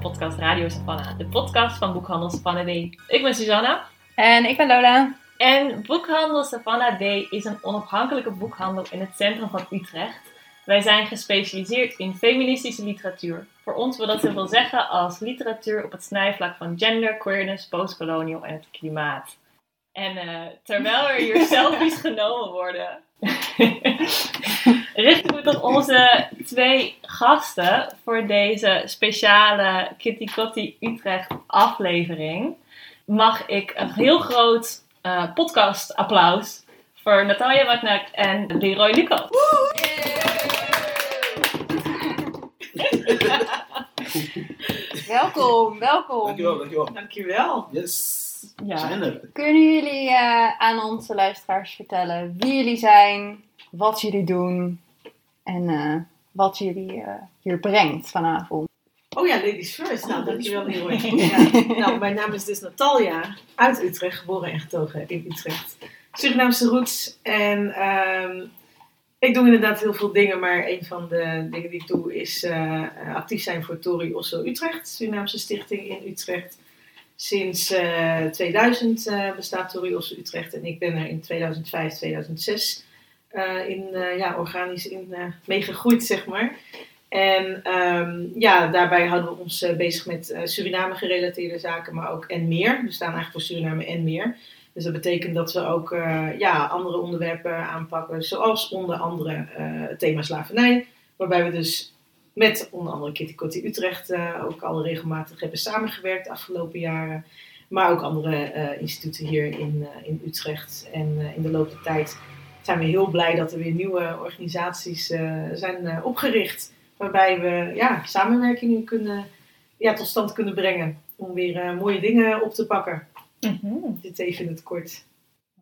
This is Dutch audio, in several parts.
van podcast Radio Savannah, de podcast van Boekhandel Savannah D. Ik ben Susanna. En ik ben Lola. En Boekhandel Savannah D is een onafhankelijke boekhandel in het centrum van Utrecht. Wij zijn gespecialiseerd in feministische literatuur. Voor ons wil dat zoveel zeggen als literatuur op het snijvlak van gender, queerness, postkolonial en het klimaat. En uh, terwijl er hier selfies genomen worden, richten we tot onze twee gasten voor deze speciale Kitty Kotti Utrecht aflevering. Mag ik een heel groot uh, podcast applaus voor Natalia Magnak en Leroy Lucas. welkom, welkom. Dankjewel, dankjewel. Dankjewel. Yes. Ja. Zijn er. Kunnen jullie uh, aan onze luisteraars vertellen wie jullie zijn, wat jullie doen en uh, wat jullie uh, hier brengt vanavond? Oh ja, ladies first. Nou, dankjewel Leroy. Ja. Nou, mijn naam is dus Natalia, uit Utrecht, geboren en getogen in Utrecht. Surinaamse roots en ehm, ik doe inderdaad heel veel dingen, maar een van de dingen die ik doe is uh, actief zijn voor Tori Osso Utrecht, Surinaamse stichting in Utrecht. Sinds uh, 2000 uh, bestaat Tori Osso Utrecht en ik ben er in 2005, 2006 in, ja, organisch in meegegroeid, zeg maar. En um, ja, daarbij houden we ons bezig met Suriname gerelateerde zaken, maar ook en meer. We staan eigenlijk voor Suriname en meer. Dus dat betekent dat we ook ja, andere onderwerpen aanpakken, zoals onder andere het thema slavernij. Waarbij we dus met onder andere Kitty Kotti Utrecht ook al regelmatig hebben samengewerkt de afgelopen jaren. Maar ook andere instituten hier in, in Utrecht. En in de loop der tijd zijn we heel blij dat er weer nieuwe organisaties zijn opgericht. Waarbij we ja, samenwerkingen kunnen, ja, tot stand kunnen brengen om weer mooie dingen op te pakken. Mm-hmm. Dit even in het kort.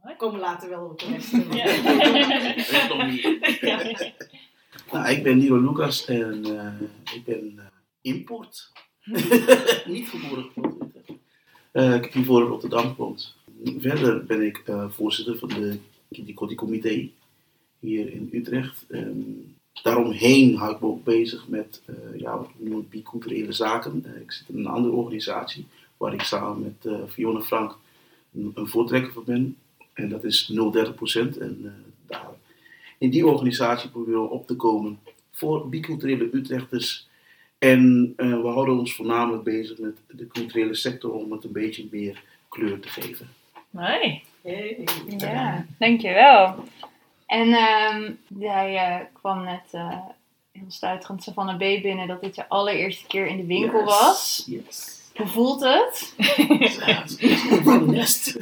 We komen later wel op de rest. Ja. Nou, ik ben Niro Lucas en uh, ik ben uh, import. niet geboren uh, Ik heb hiervoor in Rotterdam gewoond. Verder ben ik voorzitter van de Kitty Comité hier in Utrecht. Um, daaromheen hou ik me ook bezig met ja, wat biculturele zaken. ik zit in een andere organisatie waar ik samen met uh, Fiona Frank een, voortrekker van ben. En dat is 030 procent. En daar, in die organisatie proberen we op te komen voor biculturele Utrechters. En we houden ons voornamelijk bezig met de culturele sector om het een beetje meer kleur te geven. Nee. Hey. Ja, dankjewel. En um, jij kwam net heel stuiterend Savannah B binnen dat dit je allereerste keer in de winkel yes. was. Yes. Hoe voelt het? Ja, het is een nest.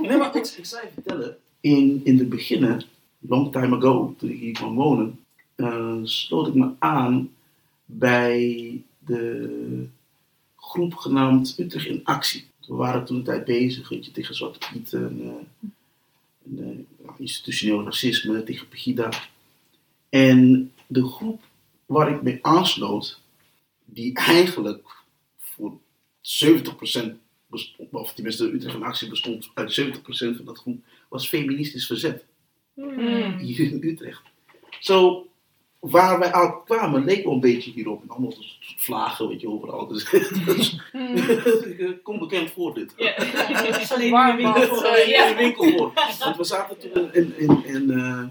nee, maar ik, ik zou je vertellen. In, in de beginnen, long time ago, toen ik hier kwam wonen, uh, sloot ik me aan bij de groep genaamd Utrecht in Actie. We waren toen een tijd bezig weet je, tegen Zwarte Piet en, en uh, institutioneel racisme, tegen Pegida. En de groep waar ik mee aansloot, die eigenlijk voor 70% bestond, of tenminste Utrecht in actie bestond uit 70% van dat groep, was feministisch verzet. Mm. Hier in Utrecht. Zo, waar wij al kwamen, leek wel een beetje hierop. En allemaal vlagen, weet je, overal. Dus, dus Mm. kom bekend voor dit. Ja. Alleen Warm in de winkel. voor. Want we zaten toen in, in, in, uh,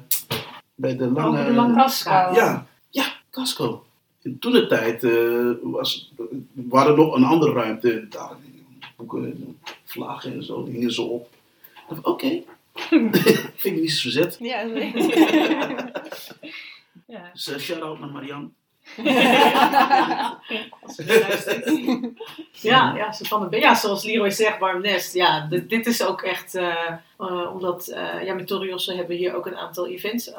bij de lange... Oh, de lange Casco. Ja, ja, Casco. In toen de tijd uh, was, waren er nog een andere ruimte. Daar boeken, vlaggen en zo, die hingen ze op. Oké, okay. feministisch verzet. Ja, ja. Dus uh, shout-out naar Marianne. ja, ja, van de, ja, zoals Leroy zegt, warm nest. Ja, dit, dit is ook echt, uh, uh, omdat ja, met Toriosse hebben we hier ook een aantal events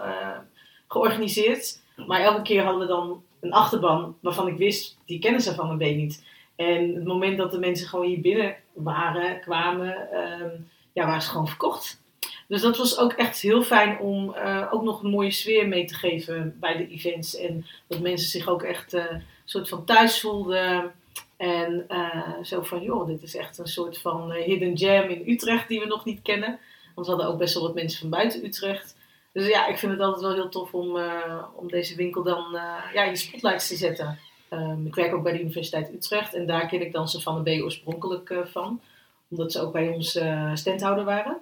georganiseerd. Maar elke keer hadden we dan een achterban waarvan ik wist, die kennen ze van een B niet. En het moment dat de mensen gewoon hier binnen waren, kwamen, um, ja, waren ze gewoon verkocht. Dus dat was ook echt heel fijn om uh, ook nog een mooie sfeer mee te geven bij de events. En dat mensen zich ook echt uh, een soort van thuis voelden. En uh, zo van, joh, dit is echt een soort van hidden gem in Utrecht die we nog niet kennen. Want we hadden ook best wel wat mensen van buiten Utrecht. Dus ja, ik vind het altijd wel heel tof om, eh, om deze winkel dan eh, ja, in de spotlights te zetten. Ehm, ik werk ook bij de Universiteit Utrecht en daar ken ik dan Savannah B oorspronkelijk eh, van. Omdat ze ook bij ons eh standhouder waren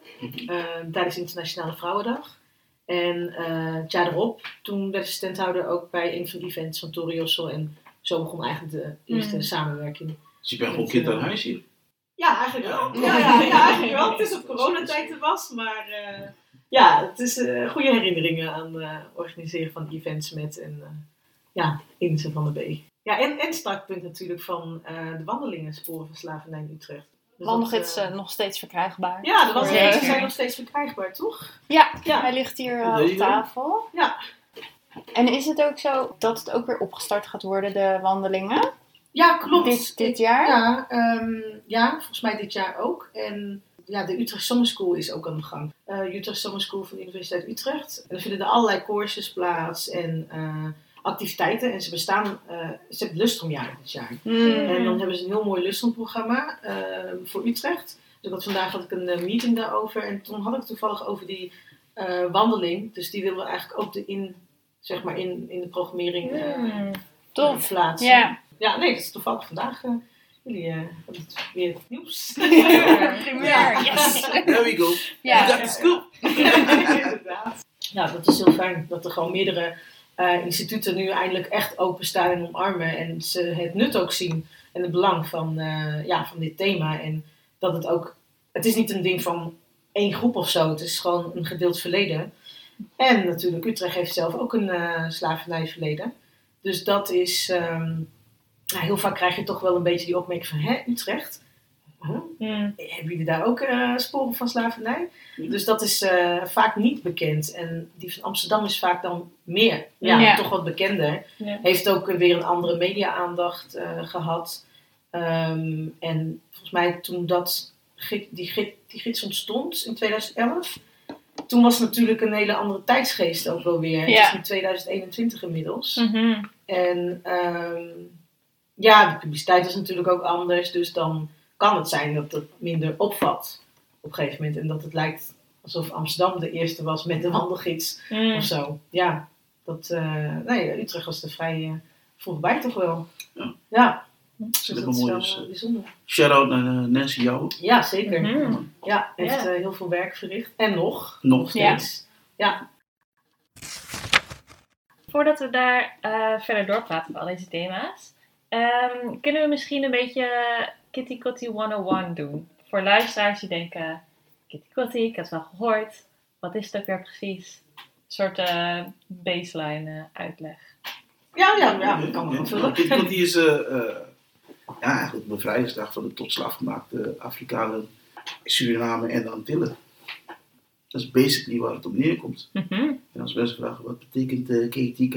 ehm, tijdens Internationale Vrouwendag. En eh het jaar erop, toen werd ze standhouder ook bij een van de events van Toriosel. En zo begon eigenlijk de eerste Mm. samenwerking. Dus je bent gewoon kind aan huis hier. Ja, eigenlijk wel. Ja, ja, ja, eigenlijk wel. Het is op coronatijd er was, maar eh, ja, het is eh, goede herinneringen aan eh organiseren van events met en eh, ja, Inze van de B. Ja, en, en startpunt natuurlijk van eh, de wandelingen Sporen van Slavernij in Utrecht. Dus Wandelgids dat, eh, eh, nog steeds verkrijgbaar. ja, de wandelgidsen zijn nog steeds verkrijgbaar, toch? Ja, Ja. hij ligt hier eh, op tafel. Ja. En is het ook zo dat het ook weer opgestart gaat worden, de wandelingen? Ja, klopt. Dit, dit jaar? Ja, ehm, ja, volgens mij dit jaar ook. En ja, de Utrecht Summer School is ook aan de gang. Eh Utrecht Summer School van de Universiteit Utrecht. En er vinden er allerlei courses plaats en eh, activiteiten. En ze bestaan, eh ze hebben lustrumjaar dit jaar. Hmm. En dan hebben ze een heel mooi lustrumprogramma eh voor Utrecht. Dus ik had vandaag had ik een eh, meeting daarover. En toen had ik het toevallig over die eh, wandeling. Dus die willen we eigenlijk ook de in, zeg maar in, in de programmering eh, Mm. Tof. plaatsen. Ja. Ja, nee, dat is toevallig vandaag. jullie eh, hebben het weer het nieuws. Primeur, yes. There we go. Ja. Got the scoop. Inderdaad. Ja, dat is heel fijn dat er gewoon meerdere eh, instituten nu eindelijk echt openstaan en omarmen. En ze het nut ook zien en het belang van, eh, ja, van dit thema. En dat het ook, het is niet een ding van één groep of zo. Het is gewoon een gedeeld verleden. En natuurlijk, Utrecht heeft zelf ook een eh slavernijverleden. Dus dat is, nou, heel vaak krijg je toch wel een beetje die opmerking van, hè, Utrecht? Huh? Mm. Hebben jullie daar ook eh, sporen van slavernij? Dus dat is eh, vaak niet bekend. En die van Amsterdam is vaak dan meer, ja, Ja. toch wat bekender. Heeft ook weer een andere media-aandacht eh, gehad. Ehm, en volgens mij toen dat, die, gi- die gids ontstond in 2011... Toen was natuurlijk een hele andere tijdsgeest ook wel weer. Het is nu 2021 inmiddels. Mhm. En ehm, ja, de publiciteit is natuurlijk ook anders. Dus dan kan het zijn dat het minder opvalt op een gegeven moment. En dat het lijkt alsof Amsterdam de eerste was met de wandelgids Mm. of zo. Ja, dat, eh, nee, Utrecht was er vrij eh, vroeg bij toch wel. Ja. Ja, dus Dat is wel dus, eh, bijzonder. Shout-out naar Nancy Jouw. Ja, zeker. Mhm. Ja, heeft eh, heel veel werk verricht. En nog, Nog. Ja. steeds. Ja. Voordat we daar eh, verder doorpraten bij al deze thema's, ehm, kunnen we misschien een beetje Kitty Kotti 101 doen. Voor luisteraars die denken, Kitty Kotti, ik heb het wel gehoord. Wat is het ook weer precies? Een soort eh, baseline eh, uitleg. Ja, ja, ja, dat kan wel Ja, want die is eh, eh, ja, eigenlijk de bevrijdingsdag van de tot slaafgemaakte Afrikanen, Suriname en de Antillen. Dat is basically waar het op neerkomt. Mhm. En als mensen vragen wat betekent uh, KT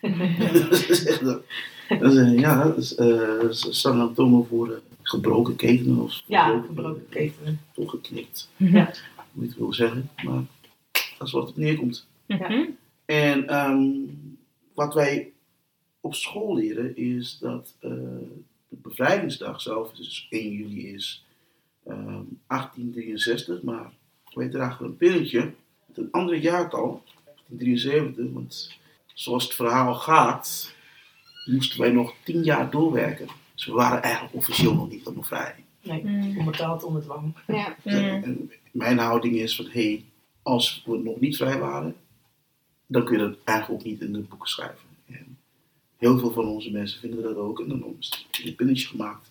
dat is echt dat. dat is, ja, dat is, eh, is Sanatomen voor gebroken ketenen of Ja, gebroken ketenen. toegeknipt, Ja. hoe je het wil zeggen. Maar dat is wat het op neerkomt. Mhm. En ehm, wat wij op school leren is dat eh, de bevrijdingsdag zelf, dus 1 juli is ehm, 1863, maar wij dragen een pinnetje met een ander jaartal, 1873, want zoals het verhaal gaat, moesten wij nog 10 jaar doorwerken. Dus we waren eigenlijk officieel nog niet op bevrijding. Nee, Mm. onbetaald onder dwang. Ja. Mm. En mijn houding is van, hé, hey, als we nog niet vrij waren, dan kun je dat eigenlijk ook niet in de boeken schrijven. En heel veel van onze mensen vinden dat ook. En dan is het een pinnetje gemaakt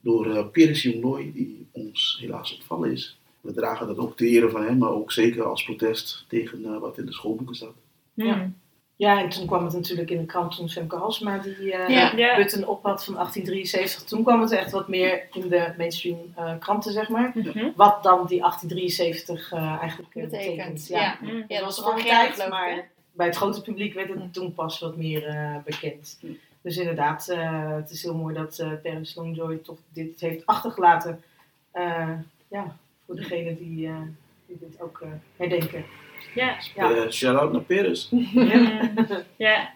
door uh, Peres Jonglooi, die ons helaas ontvallen is. We dragen dat ook te ere van hem, maar ook zeker als protest tegen uh, wat in de schoolboeken staat. Mm. Ja, en toen kwam het natuurlijk in de krant toen Femke Halsema die uh, Ja. Ja. button op had van 1873. Toen kwam het echt wat meer in de mainstream uh, kranten, zeg maar. Mhm. Wat dan die 1873 uh, eigenlijk Betekent. betekent. Ja. Mm. Ja, dat was al een tijd, geloof hè? maar bij het grote publiek werd het toen pas wat meer uh, bekend. Dus inderdaad, uh, het is heel mooi dat uh, Terence Longjoy toch dit heeft achtergelaten. Uh, ja, voor degene die, uh, die dit ook uh, herdenken. Ja. Ja. Uh, Shout-out naar Peres. Ja.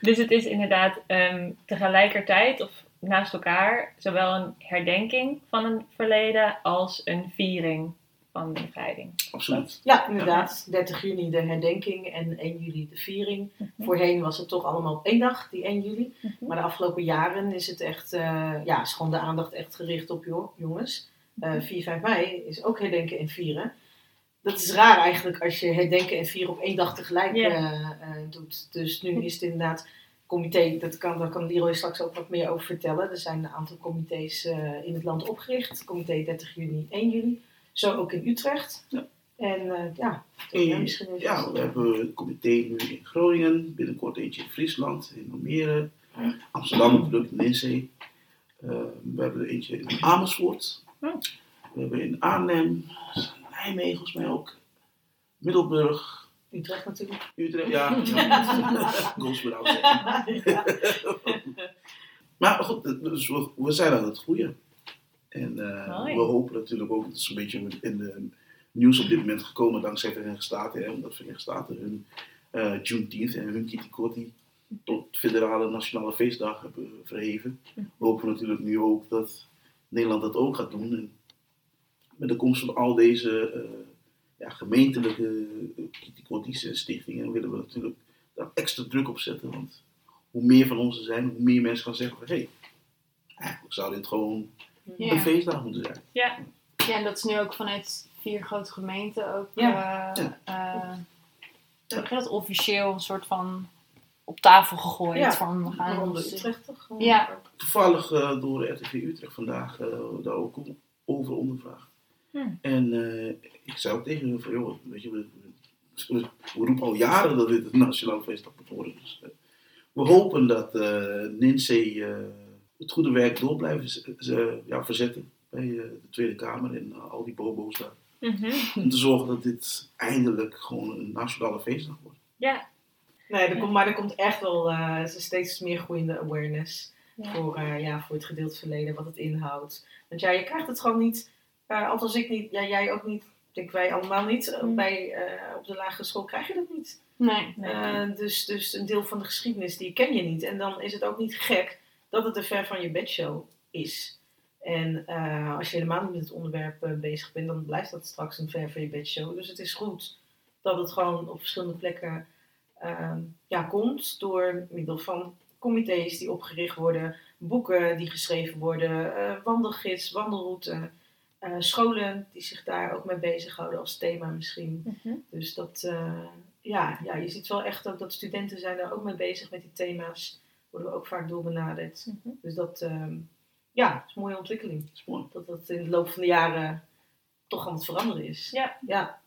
Dus het is inderdaad ehm, tegelijkertijd of naast elkaar zowel een herdenking van een verleden als een viering van de bevrijding. Absoluut. Ja, inderdaad. 30 juni de herdenking en 1 juli de viering. Voorheen was het toch allemaal op één dag, die 1 juli. Mhm. Maar de afgelopen jaren is het echt, eh, ja, is gewoon de aandacht echt gericht op jo- jongens. Eh 4, 5 mei is ook herdenken en vieren. Dat is raar eigenlijk als je herdenken en vieren op één dag tegelijk eh, eh, doet. Dus nu is het inderdaad comité, dat kan, daar kan Leroy straks ook wat meer over vertellen. Er zijn een aantal comité's eh, in het land opgericht. Comité 30 juni, 1 juli. Zo ook in Utrecht. Ja. En eh, ja, En, ja, misschien even ja, we hebben een comité nu in Groningen, binnenkort eentje in Friesland, in Almere, Amsterdam in Ninsee. Eh, we hebben er eentje in Amersfoort. We hebben in Arnhem, Nijmegen volgens mij ook, Middelburg, Utrecht natuurlijk. Utrecht, ja. ja. Ook zeggen. Maar goed, dus we, we zijn aan het groeien. En eh, we hopen natuurlijk ook, het is een beetje in de nieuws op dit moment gekomen dankzij Verenigde Staten, hè, omdat Verenigde Staten hun eh Juneteenth en hun Kitty Kotti tot federale nationale feestdag hebben verheven. We hopen natuurlijk nu ook dat Nederland dat ook gaat doen. En met de komst van al deze eh, ja, gemeentelijke uh, Kitty Kotties en stichtingen willen we natuurlijk daar extra druk op zetten. Want hoe meer van ons er zijn, hoe meer mensen gaan zeggen van hé, hey, eigenlijk zou dit gewoon een Ja. feestdag moeten zijn. Ja, ja, en dat is nu ook vanuit vier grote gemeenten ook. Ja. eh, eh, zeg je dat officieel een soort van op tafel gegooid. Ja, van, we gaan ons- Utrecht toch? Ja. Toevallig eh, door RTV Utrecht vandaag eh, daar ook over ondervraagd. Hmm. En eh, ik zei ook tegen hun van joh, weet je, we, we, we roepen al jaren dat dit een nationale feestdag moet worden. Dus, we hopen dat eh eh, het goede werk door blijven ja, verzetten bij eh, de Tweede Kamer en al die bobo's daar. Mhm. Om te zorgen dat dit eindelijk gewoon een nationale feestdag wordt. ja. Nee, er komt, maar er komt echt wel steeds meer groeiende awareness Ja. voor, eh, ja, voor het gedeeld verleden, wat het inhoudt. Want ja, je krijgt het gewoon niet, eh althans ik niet, ja, jij ook niet, denk wij allemaal niet, eh, Mm. bij, eh, op de lagere school krijg je dat niet. Nee. Nee. Eh, dus, dus een deel van de geschiedenis die ken je niet. En dan is het ook niet gek dat het een ver van je bedshow is. En eh, als je helemaal niet met het onderwerp bezig bent, dan blijft dat straks een ver van je bedshow. Dus het is goed dat het gewoon op verschillende plekken eh, ja, komt door middel van comité's die opgericht worden, boeken die geschreven worden, eh, wandelgids, wandelroute, eh, scholen die zich daar ook mee bezighouden als thema misschien. Mhm. Dus dat, eh, ja, ja, je ziet wel echt ook dat studenten zijn daar ook mee bezig met die thema's. Worden we ook vaak doorbenaderd. Mhm. Dus dat, ehm, ja, is een mooie ontwikkeling. Dat is mooi. Dat dat in de loop van de jaren toch aan het veranderen is. Ja. Ja,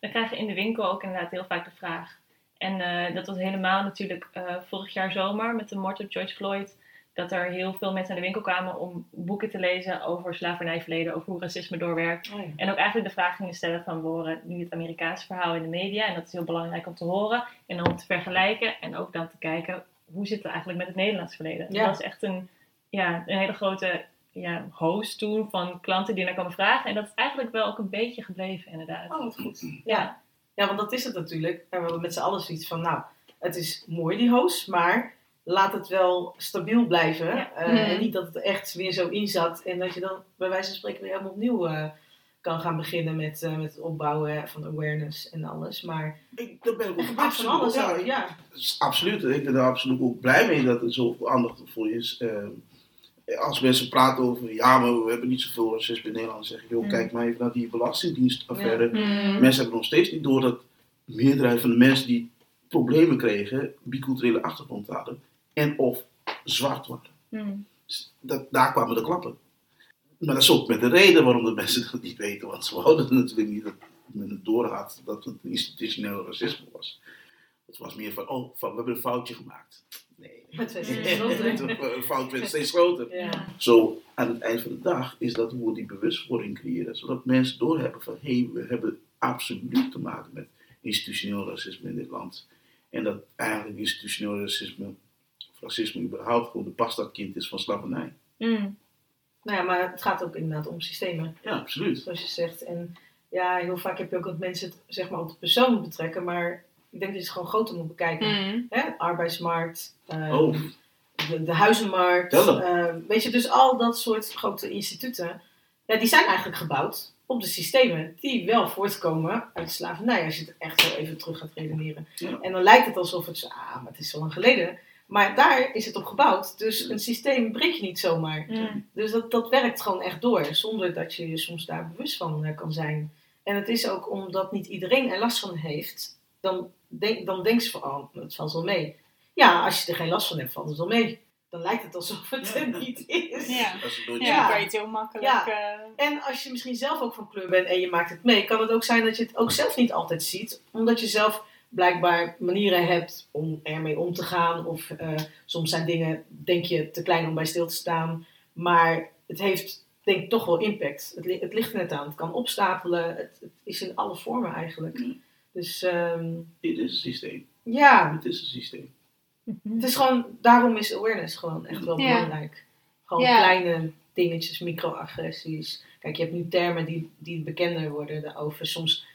We krijgen in de winkel ook inderdaad heel vaak de vraag. En eh, dat was helemaal natuurlijk eh, vorig jaar zomer met de moord op George Floyd. Dat er heel veel mensen naar de winkel kwamen om boeken te lezen over slavernijverleden, over hoe racisme doorwerkt. oh ja. En ook eigenlijk de vraag gingen stellen van we horen nu het Amerikaanse verhaal in de media. En dat is heel belangrijk om te horen en om te vergelijken. En ook dan te kijken hoe zit het eigenlijk met het Nederlands verleden. Ja. Dat was echt een, ja, een hele grote ja, host toen van klanten die naar kwamen vragen. En dat is eigenlijk wel ook een beetje gebleven inderdaad. Oh, wat goed. Ja. ja, want dat is het natuurlijk. En we hebben met z'n allen zoiets van, nou, het is mooi die host, maar laat het wel stabiel blijven. Ja. Eh, Mhm. En niet dat het er echt weer zo in zat. En dat je dan bij wijze van spreken weer helemaal opnieuw eh, kan gaan beginnen met, eh, met het opbouwen van awareness en alles. Maar Ik, daar ben ik er ook absoluut, alles. ja. Dat Absoluut. Ik ben daar absoluut ook blij mee dat er zoveel aandacht voor is. Eh, als mensen praten over, ja, maar we hebben niet zoveel racisme in Nederland, dan zeg ik, joh, Mm. kijk maar even naar die belastingdienstaffaire. Mm. Mensen hebben nog steeds niet door dat de meerderheid van de mensen die problemen kregen, biculturele achtergrond hadden en of zwart waren. Hmm. Dus Dat, daar kwamen de klappen. Maar dat is ook met de reden waarom de mensen dat niet weten, want ze wouden natuurlijk niet dat men het doorhad dat het institutioneel racisme was. Het was meer van, oh, van, we hebben een foutje gemaakt. Nee. Het werd steeds groter. Een fout werd steeds groter. Ja. Zo, aan het eind van de dag is dat hoe we die bewustwording creëren. Zodat mensen doorhebben van, hé, hey, we hebben absoluut te maken met institutioneel racisme in dit land. En dat eigenlijk institutioneel racisme, racisme überhaupt, gewoon de bastardkind is van slavernij. Hmm. Nou ja, maar het gaat ook inderdaad om systemen. Ja, absoluut. zoals je zegt. En ja, heel vaak heb je ook dat mensen het zeg maar op de persoon betrekken, maar ik denk dat je het gewoon groter moet bekijken. Mm. Hè? Arbeidsmarkt, eh, Oh, de, de huizenmarkt, eh, weet je, dus al dat soort grote instituten, ja, die zijn eigenlijk gebouwd op de systemen die wel voortkomen uit de slavernij. Als je het echt zo even terug gaat redeneren. Ja. En dan lijkt het alsof het, zo- ah, maar het is zo lang geleden. Maar daar is het op gebouwd. Dus een systeem breek je niet zomaar. Dus dat, dat werkt gewoon echt door, zonder dat je je soms daar bewust van eh, kan zijn. En het is ook omdat niet iedereen er last van heeft, dan, denk, dan denkt ze van, oh, het valt wel mee. Ja, als je er geen last van hebt, valt het wel mee. Dan lijkt het alsof het Ja. er niet is. Ja. Dan kan je het heel makkelijk... Ja. eh, En als je misschien zelf ook van kleur bent en je maakt het mee, kan het ook zijn dat je het ook zelf niet altijd ziet. Omdat je zelf blijkbaar manieren hebt om ermee om te gaan. Of eh, soms zijn dingen, denk je, te klein om bij stil te staan. Maar het heeft, denk ik, toch wel impact. Het, li- het ligt er net aan. Het kan opstapelen. Het, het is in alle vormen eigenlijk. Ja. Dus ehm, Dit is een systeem. ja, Het is een systeem. het is gewoon, daarom is awareness gewoon echt wel Ja. belangrijk. Gewoon Ja. kleine dingetjes, microagressies. Kijk, je hebt nu termen die, die bekender worden daarover. Soms,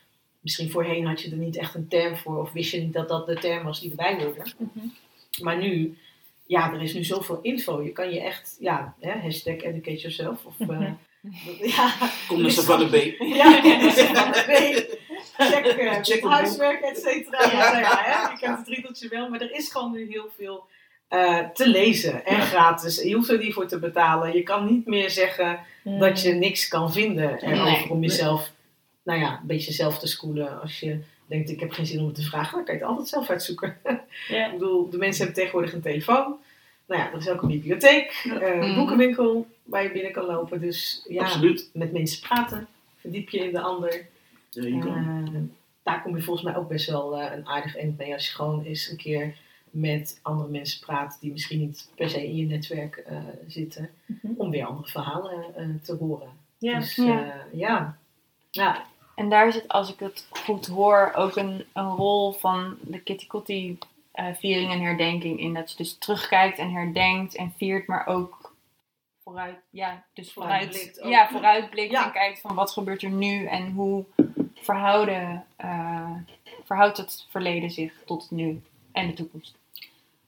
misschien voorheen had je er niet echt een term voor. Of wist je niet dat dat de term was die erbij hoorde. Mhm. Maar nu, ja, er is nu zoveel info. Je kan je echt, ja, hè, hashtag educate yourself. Of, eh, ja, Kom naar Savannah Bay. ja, dat is van de week. Check, het huiswerk, et cetera. Ja, nou ja, hè, je kent het riedeltje wel, maar er is gewoon nu heel veel eh, te lezen en gratis. Je hoeft er niet voor te betalen. Je kan niet meer zeggen Mm. dat je niks kan vinden Nee. om jezelf, nou ja, een beetje zelf te schoolen. Als je denkt, ik heb geen zin om het te vragen, dan kan je het altijd zelf uitzoeken. Ja. Ik bedoel, de mensen hebben tegenwoordig een telefoon. Nou ja, er is ook een bibliotheek, Ja. eh, een Mhm. boekenwinkel waar je binnen kan lopen. Dus ja, Absoluut. met mensen praten, verdiep je in de ander. Ja. Eh, daar kom je volgens mij ook best wel eh, een aardig eind mee als je gewoon eens een keer met andere mensen praat die misschien niet per se in je netwerk eh, zitten, Mhm. om weer andere verhalen eh, te horen. Ja. Dus Ja. ja. ja. En daar zit, als ik het goed hoor, ook een, een rol van de Kitty Kotti eh, viering en herdenking in. Dat je dus terugkijkt en herdenkt en viert, maar ook vooruit, ja, dus vooruit, Vooruitblikt ja, vooruitblikt Ja. en kijkt van wat gebeurt er nu en hoe verhouden, eh, verhoudt het verleden zich tot het nu en de toekomst.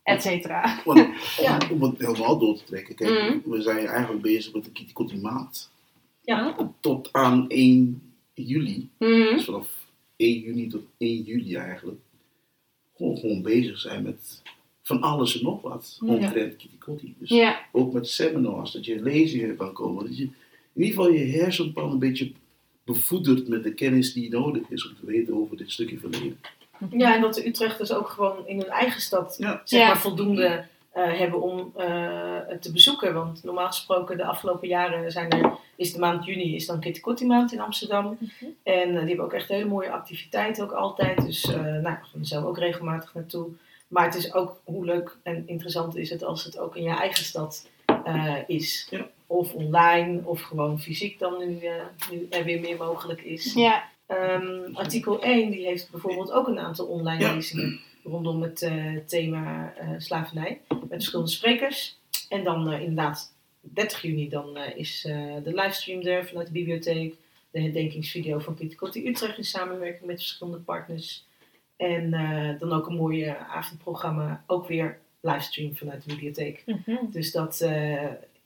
Et cetera. Om, Ja. om het helemaal door te trekken. Kijk, Mhm. we zijn eigenlijk bezig met de Kitty Kotti maand. Ja. Tot aan 1 juli. Mhm. Dus vanaf 1 juni tot 1 juli eigenlijk. Gewoon, gewoon bezig zijn met van alles en nog wat. Ja. Omtrent Kitty Kotti. Dus Ja, ook met seminars, dat je lezingen kan komen. Dat je in ieder geval je hersenpan een beetje bevoedert met de kennis die nodig is om te weten over dit stukje verleden. ja, en dat de Utrechters ook gewoon in hun eigen stad Ja. zeg Ja. maar, voldoende eh, hebben om eh, het te bezoeken. Want normaal gesproken de afgelopen jaren zijn er, is de maand juni is dan Kitty Kotti maand in Amsterdam. En eh, die hebben ook echt hele mooie activiteiten ook altijd. Dus eh nou, we gaan zelf ook regelmatig naartoe. Maar het is ook hoe leuk en interessant is het als het ook in je eigen stad eh, is. Ja. Of online, of gewoon fysiek dan nu, nu er weer meer mogelijk is. ja, Ehm, artikel 1 die heeft bijvoorbeeld ook een aantal online Ja. lezingen rondom het thema slavernij. Met verschillende sprekers. En dan inderdaad 30 juni dan eh, is eh, de livestream er vanuit de bibliotheek. De herdenkingsvideo van Kitty Kotti Utrecht in samenwerking met verschillende partners. En eh, dan ook een mooi eh, avondprogramma, ook weer livestream vanuit de bibliotheek. Mhm. Dus dat,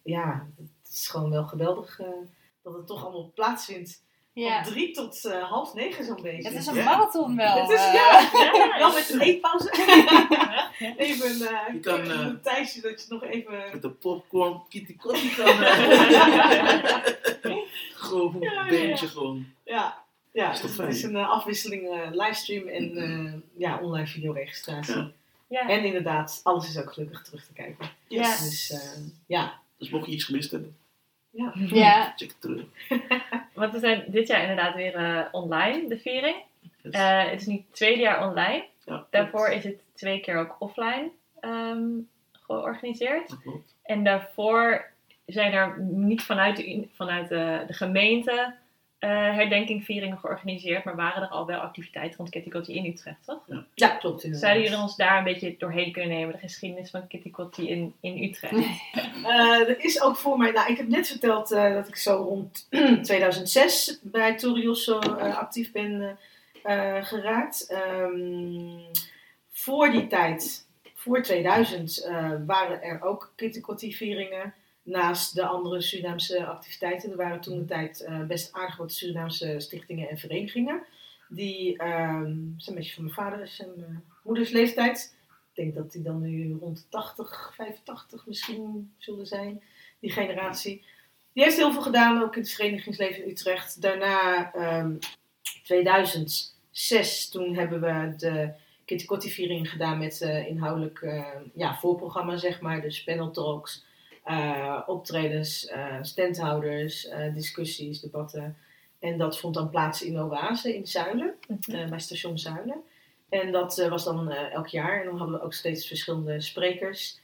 ja, het is gewoon wel geweldig dat het toch allemaal plaatsvindt. Ja. Van drie tot eh, half negen zo'n beetje. Het is een Ja. marathon wel. Het is, eh. ja, Ja. wel met een eetpauze. even eh, Je kan, eh, een tijdje dat je nog even... Met de popcorn, Kitty Kotti kan. gewoon een bandje ja. gewoon. Ja, ja Is toch het is een afwisseling eh, livestream en eh, ja, online videoregistratie. Ja. Ja. En inderdaad, alles is ook gelukkig terug te kijken. Ja. Dus eh, ja. Dus mocht je iets gemist hebben, Ja. Ja, check het terug. Want we zijn dit jaar inderdaad weer eh, online, de viering. Yes. Eh, het is nu het tweede jaar online. ja, Daarvoor is het twee keer ook offline ehm, georganiseerd. En daarvoor zijn er niet vanuit de, vanuit de, de gemeente eh herdenkingvieringen georganiseerd, maar waren er al wel activiteiten rond Kitty Kotti in Utrecht, toch? ja, klopt inderdaad. Zouden jullie ons daar een beetje doorheen kunnen nemen, de geschiedenis van Kitty Kotti in, in Utrecht? Eh, er is ook voor mij, nou ik heb net verteld eh, dat ik zo rond 2006 bij Torioso eh actief ben geraakt. Ehm, voor die tijd, voor 2000, eh, waren er ook Kitty Kotti vieringen. Naast de andere Surinaamse activiteiten. Er waren toen de tijd eh, best aardig wat Surinaamse stichtingen en verenigingen. Die ehm, zijn een beetje van mijn vader en mijn moeders leeftijd. Ik denk dat die dan nu rond de 80, 85 misschien zullen zijn, die generatie. Die heeft heel veel gedaan, ook in het verenigingsleven in Utrecht. Daarna, ehm 2006, toen hebben we de Kitty Kotti viering gedaan met eh, inhoudelijk eh, ja, voorprogramma, zeg maar. Dus panel talks, eh, optredens, eh, standhouders, eh, discussies, debatten. En dat vond dan plaats in Oase in Zuilen, eh, bij station Zuilen. En dat was dan elk jaar. En dan hadden we ook steeds verschillende sprekers.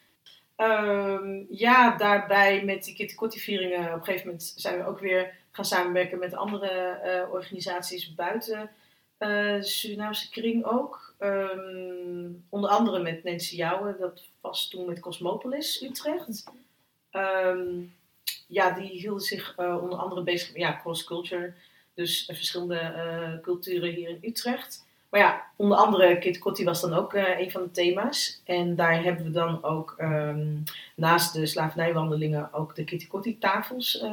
Ehm, ja, daarbij met die Kitty Kotti vieringen op een gegeven moment zijn we ook weer gaan samenwerken met andere organisaties buiten de Surinaamse kring ook. Ehm, onder andere met Nancy Jouwen, dat was toen met Cosmopolis Utrecht. Ehm, ja, die hielden zich eh, onder andere bezig met ja, cross culture, dus eh, verschillende eh, culturen hier in Utrecht. Maar ja, onder andere Kit Kotti was dan ook een van de thema's. En daar hebben we dan ook ehm, naast de slavernijwandelingen ook de Kitty Kotti tafels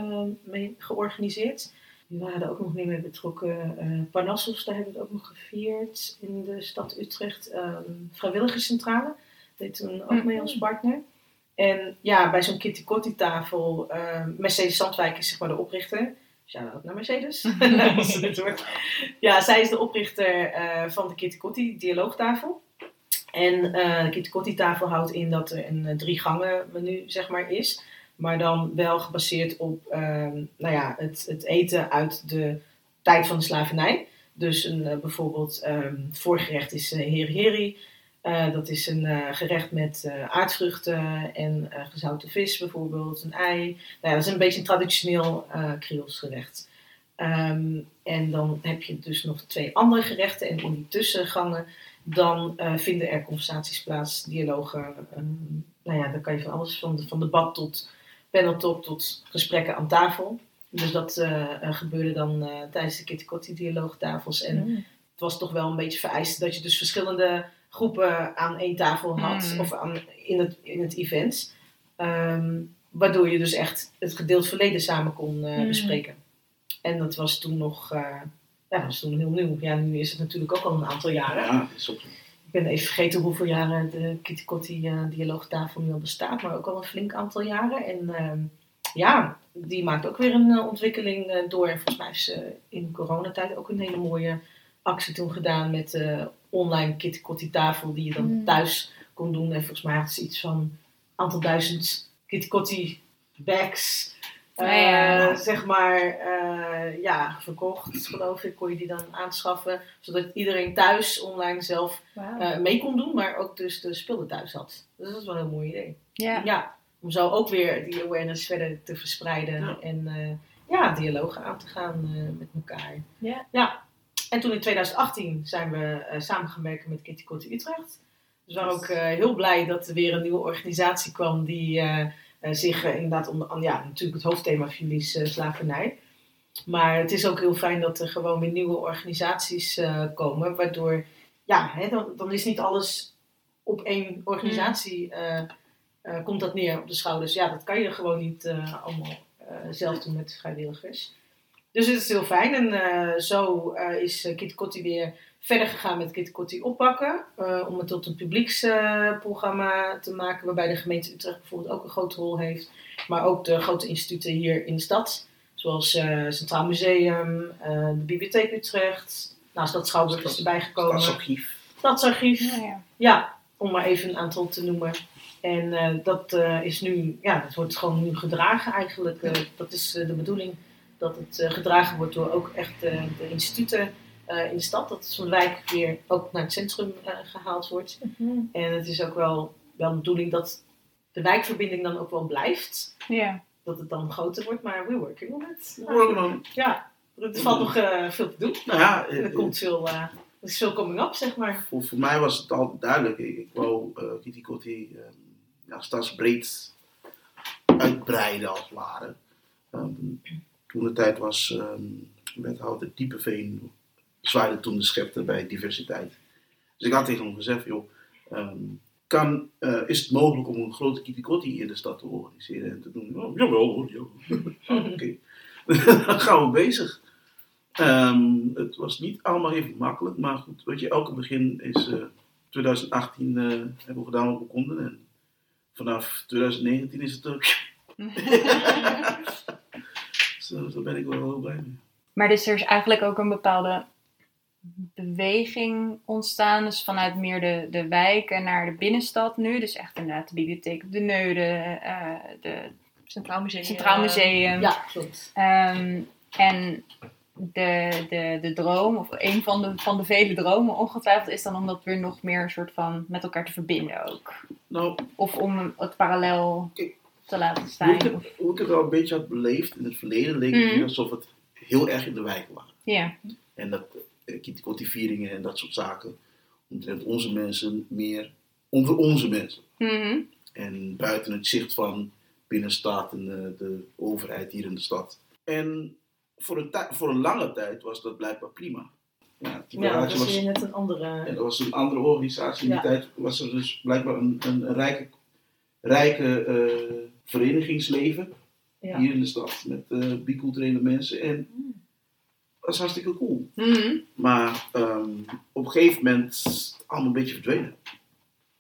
mee georganiseerd. Die waren er ook nog mee mee betrokken. Eh Parnassos, daar hebben we het ook nog gevierd in de stad Utrecht. Ehm Vrijwilligerscentrale deed toen ook mee als partner. En ja, bij zo'n Kitty Kotti tafel, eh, Mercedes Zandwijk is zeg maar de oprichter. Shout-out naar Mercedes. Als ze dit hoort. ja, zij is de oprichter eh, van de Kitty Kotti dialoogtafel. En eh, de Kitty Kotti tafel houdt in dat er een drie gangen menu zeg maar is. Maar dan wel gebaseerd op ehm, nou ja, het, het eten uit de tijd van de slavernij. Dus een, bijvoorbeeld het voorgerecht is uh, heri heri. Eh, dat is een eh, gerecht met eh, aardvruchten en gezouten vis bijvoorbeeld, een ei. Nou ja, dat is een beetje een traditioneel Creools gerecht. Ehm, en dan heb je dus nog twee andere gerechten. En in die tussengangen dan vinden er conversaties plaats, dialogen. ehm, nou ja, dan kan je van alles, van, van debat tot panel talk tot gesprekken aan tafel. Dus dat gebeurde dan tijdens de Kitty Kotti dialoogtafels. En Mm. het was toch wel een beetje vereist dat je dus verschillende groepen aan één tafel had. Mm. Of aan, in, het, in het event. Ehm, waardoor je dus echt het gedeeld verleden samen kon eh, Mm. bespreken. En dat was toen nog... eh, ja, dat was toen heel nieuw. Ja, nu is het natuurlijk ook al een aantal jaren. Ja, is. Ik ben even vergeten hoeveel jaren de Kitty Kotti eh, dialoogtafel nu al bestaat, maar ook al een flink aantal jaren. En ehm, ja, die maakt ook weer een ontwikkeling door. En volgens mij ze in coronatijd ook een hele mooie actie toen gedaan met de online Kitty tafel die je dan Mm. thuis kon doen. En volgens mij had ze iets van een aantal duizend Kitty bags. Ja, eh, ja. zeg maar, eh, ja, verkocht, geloof ik, kon je die dan aanschaffen. Zodat iedereen thuis online zelf mee kon doen, maar ook dus de spullen thuis had. Dus dat is wel een heel mooi idee. ja. om zo ook weer die awareness verder te verspreiden Ja. en ja, dialogen aan te gaan met elkaar. Ja. ja. En toen in 2018 zijn we eh, samen gaan werken met Kitty Kotti Utrecht. Dus we waren ook eh, heel blij dat er weer een nieuwe organisatie kwam die eh, eh, zich eh, inderdaad onder ja, natuurlijk het hoofdthema van jullie is eh, slavernij. Maar het is ook heel fijn dat er gewoon weer nieuwe organisaties eh, komen, waardoor, ja, hè, dan, dan is niet alles op één organisatie, eh, eh, komt dat neer op de schouders. Ja, dat kan je gewoon niet eh, allemaal eh, zelf doen met vrijwilligers. Dus het is heel fijn en eh, zo eh, is uh, Kit Kotti weer verder gegaan met Kit Kotti oppakken. eh, om het tot een publieksprogramma te maken, waarbij de gemeente Utrecht bijvoorbeeld ook een grote rol heeft. Maar ook de grote instituten hier in de stad, zoals eh Centraal Museum, eh, de Bibliotheek Utrecht. Nou, Stad Schouwburg is erbij gekomen. Stadsarchief. Stadsarchief. Ja, ja. Ja, om maar even een aantal te noemen. En eh, dat eh, is nu, ja, dat wordt gewoon nu gedragen eigenlijk. Eh, dat is eh, de bedoeling dat het eh, gedragen wordt door ook echt eh, de instituten eh, in de stad. Dat zo'n wijk weer ook naar het centrum eh, gehaald wordt. Mhm. En het is ook wel, wel de bedoeling dat de wijkverbinding dan ook wel blijft. Ja. Dat het dan groter wordt, maar we're working on it. Working on. Ja, er valt nog eh, veel te doen. Nou ja, En er komt veel, eh, er is veel coming up, zeg maar. voor, voor mij was het altijd duidelijk. Ik, ik wou uh, Kitty Kotti uh, ja, stadsbreed uitbreiden als het ware. Um, toen de tijd was um, wethouder Diepeveen zwaaide toen de schepter bij diversiteit. Dus ik had tegen hem gezegd, joh, um, kan, eh, is het mogelijk om een grote kitty in de stad te organiseren en te doen? Oh, jawel hoor, jawel. Oh, Oké, dan gaan we bezig. Ehm, het was niet allemaal even makkelijk, maar goed, weet je, elke begin is eh, 2018 eh, hebben we gedaan wat we konden en vanaf 2019 is het ook. Zo, daar ben ik wel heel blij mee. Maar dus er is eigenlijk ook een bepaalde beweging ontstaan. Dus vanuit meer de, de wijken naar de binnenstad nu. Dus echt inderdaad de bibliotheek op de Neude, eh de Centraal Museum. Centraal Museum. Ja, klopt. Ehm, en de, de, de droom, of een van de, van de vele dromen ongetwijfeld, is dan om dat weer nog meer een soort van met elkaar te verbinden ook. Nou, Of om het parallel te laten hoe ik, staan. het, hoe ik het al een beetje had beleefd in het verleden, leek het Mhm. meer alsof het heel erg in de wijk waren. Ja. En dat uh, vieringen en dat soort zaken omtrent onze mensen meer onder onze mensen. Mhm. En buiten het zicht van binnenstad en de, de overheid hier in de stad. En voor een, voor een lange tijd was dat blijkbaar prima. Ja, die Ja, dat was, net een andere... ja, dat was een andere organisatie. In die Ja. tijd was er dus blijkbaar een, een, een rijke, rijke eh, verenigingsleven Ja. hier in de stad. Met eh biculturele mensen. En dat is hartstikke cool. Mhm. Maar ehm, op een gegeven moment is het allemaal een beetje verdwenen.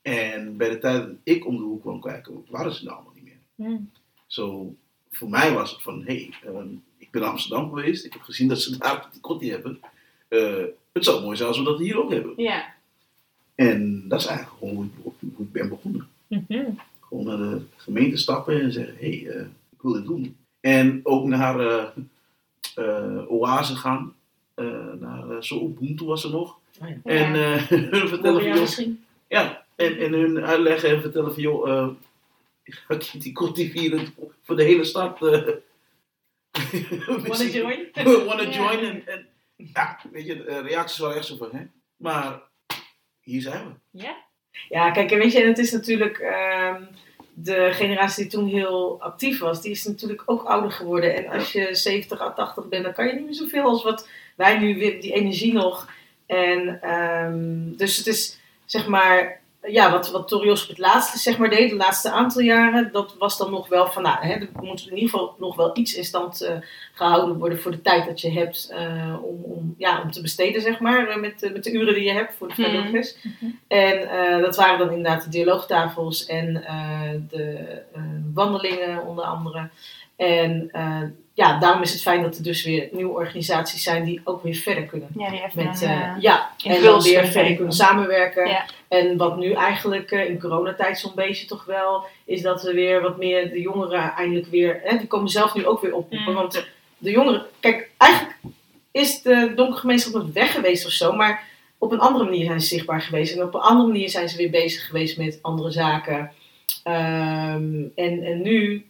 En bij de tijd dat ik om de hoek kwam kijken, waren ze er allemaal niet meer. Zo, voor mij was het van, hé, hey, ehm, ik ben Amsterdam geweest. Ik heb gezien dat ze daar die kotti hebben. Eh, het zou mooi zijn als we dat hier ook hebben. Ja. En dat is eigenlijk gewoon hoe ik, hoe ik ben begonnen. Mhm. Gewoon naar de gemeente stappen en zeggen, hé, hey, eh, ik wil dit doen. En ook naar eh eh, Oase gaan. Eh naar uh, Zo Ubuntu was er nog. Oh ja. En eh, hun vertellen van, joh, ja, en, en hun uitleggen en vertellen van, joh, ik ga die kotti vieren voor de hele stad. Wanna join? Wanna Ja. join. En, en ja, weet je, de reacties waren echt zo van, hè. Maar hier zijn we. Ja? Ja, kijk, en weet je, het is natuurlijk ehm, de generatie die toen heel actief was, die is natuurlijk ook ouder geworden. En als je 70 à 80 bent, dan kan je niet meer zoveel als wat wij nu die energie nog. En ehm, dus het is, zeg maar, ja, wat, wat Torios op het laatste, zeg maar, deed, de laatste aantal jaren, dat was dan nog wel van, nou, hè, er moet in ieder geval nog wel iets in stand eh, gehouden worden voor de tijd dat je hebt eh, om, om, ja, om te besteden, zeg maar, eh, met, de- met de uren die je hebt voor de Mhm. vrijwilligers. En eh, dat waren dan inderdaad de dialoogtafels en de wandelingen onder andere. En eh, ja, daarom is het fijn dat er dus weer nieuwe organisaties zijn die ook weer verder kunnen. Ja, die even Met, een, eh, eh, ja, en dan weer verder kunnen samenwerken. Ja. En wat nu eigenlijk in coronatijd zo'n beetje toch wel, is dat we weer wat meer de jongeren eindelijk weer, hè, die komen zelf nu ook weer oproepen. Mm. Want de jongeren, kijk, eigenlijk is de donkergemeenschap nooit weg geweest of zo, maar op een andere manier zijn ze zichtbaar geweest. En op een andere manier zijn ze weer bezig geweest met andere zaken. Ehm, en, en nu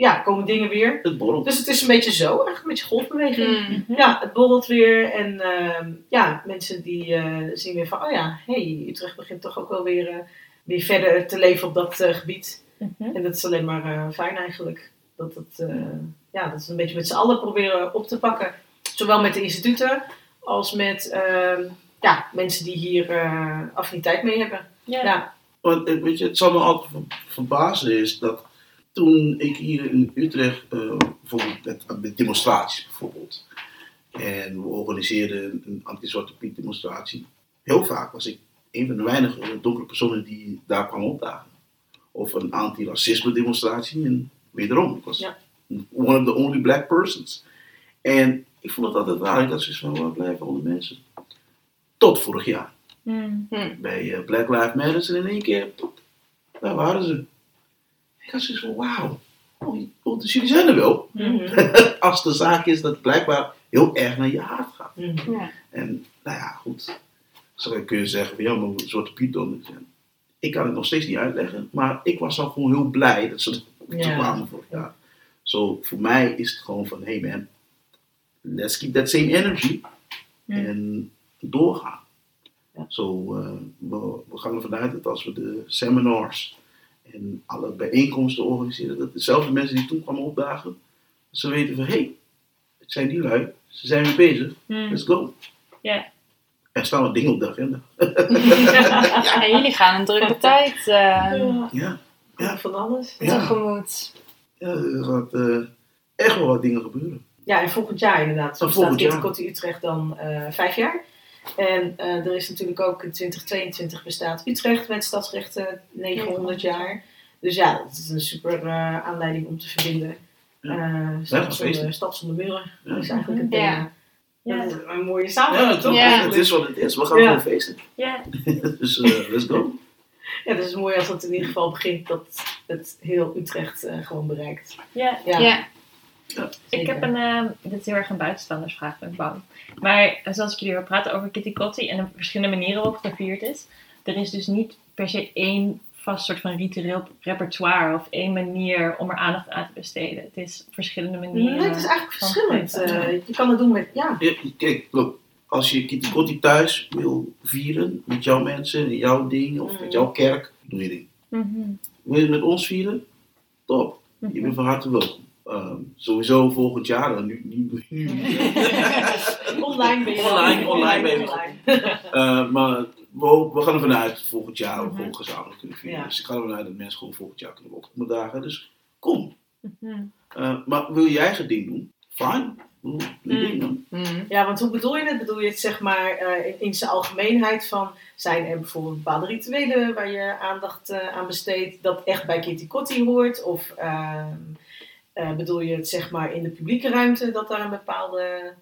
ja, komen dingen weer. Het borrelt. Dus het is een beetje zo, eigenlijk een beetje golfbeweging. Mm. Ja, het borrelt weer. En ehm, ja, mensen die eh, zien weer van, oh ja, hey, Utrecht begint toch ook wel weer, eh, weer verder te leven op dat eh, gebied. Mhm. En dat is alleen maar eh, fijn eigenlijk. Dat, het, eh, ja, dat we een beetje met z'n allen proberen op te pakken. Zowel met de instituten als met ehm, ja, mensen die hier eh, affiniteit mee hebben. Ja. Ja. Want weet je, het zal me altijd ver- verbazen is dat toen ik hier in Utrecht, eh, bijvoorbeeld met, met demonstraties bijvoorbeeld, en we organiseerden een anti-zwarte piet demonstratie, heel vaak was ik een van de weinige donkere personen die daar kwam opdagen. Of een anti-racisme demonstratie en wederom, ik was Ja. one of the only black persons. En ik vond het altijd raar, ik had zoiets van, waar blijven al die mensen? Tot vorig jaar Hmm. bij eh, Black Lives Matter en in één keer, pop, daar waren ze. Ik had zoiets van, wauw, oh, dus jullie zijn er wel. Mhm. Als de zaak is dat het blijkbaar heel erg naar je hart gaat. Mhm. Ja. En nou ja, goed, zo kun je zeggen, van, ja, maar een soort Piet dan. Ik kan het nog steeds niet uitleggen, maar ik was al gewoon heel blij dat ze Ja. er kwamen vorig jaar. Zo, voor mij is het gewoon van, hey man, let's keep that same energy en doorgaan. Ja. Zo, eh, we, we gaan ervan uit dat als we de seminars en alle bijeenkomsten organiseren, dat dezelfde mensen die toen kwamen opdagen, ze weten van, hé, hey, het zijn die lui, ze zijn weer bezig, Hmm. let's go. Ja. Er staan wat dingen op de agenda. Ja, jullie gaan een drukke tijd eh, Ja. Ja, Ja. Van alles. Ja. tegemoet. ja er gaat eh, echt wel wat dingen gebeuren. Ja, en volgend jaar inderdaad. Zo staat volgend jaar. Kitty Kotti Utrecht dan eh, vijf jaar. En eh, er is natuurlijk ook in 2022 bestaat Utrecht met stadsrechten 900 jaar. Dus ja, dat is een super eh, aanleiding om te verbinden. Ja. Eh, gaan stad, feesten. zonder, stad zonder muren. Ja. Dat is eigenlijk het Ja. thema. Ja. Dat is een mooie Ja, samenvatting, toch? toch? Ja. Het is wat het is. We gaan Ja. gewoon feesten. Ja, dus eh, let's go. Ja, dus het is mooi als het in ieder geval begint dat het heel Utrecht eh, gewoon bereikt. ja. Ja, Ik heb een, eh, dit is heel erg een buitenstandersvraag, ben ik bang. Maar eh, zoals ik jullie hoor praten over Kitty Kotti en de verschillende manieren waarop het gevierd is. Er is dus niet per se één vast soort van ritueel repertoire of één manier om er aandacht aan te besteden. Het is verschillende manieren. Nee, het is eigenlijk verschillend. Eh, je kan het doen met, ja, Ja, kijk, look, als je Kitty Kotti thuis wil vieren met jouw mensen, in jouw ding of Mm. met jouw kerk, doe je ding. Mhm, Wil je het met ons vieren? Top. Je bent van harte welkom. Ehm, sowieso volgend jaar, dan nu, nu, nu. online ben je wel- Online, online ben je wel. online. Eh, maar we, we gaan ervan uit dat volgend jaar Mhm. gewoon gezamenlijk kunnen vieren. Ja. Dus ik ga ervan uit dat mensen gewoon volgend jaar kunnen opkomen dagen. Dus kom. Mhm. Eh, maar wil jij eigen ding doen? Fine. Doe doe je Mm. ding dan. Mhm. Ja, want hoe bedoel je het? Bedoel je het zeg maar eh, in, zijn algemeenheid van... Zijn er bijvoorbeeld bepaalde rituelen waar je aandacht eh, aan besteedt... dat echt bij Kitty Kotti hoort? Of ehm, eh, bedoel je het zeg maar in de publieke ruimte dat daar een bepaalde...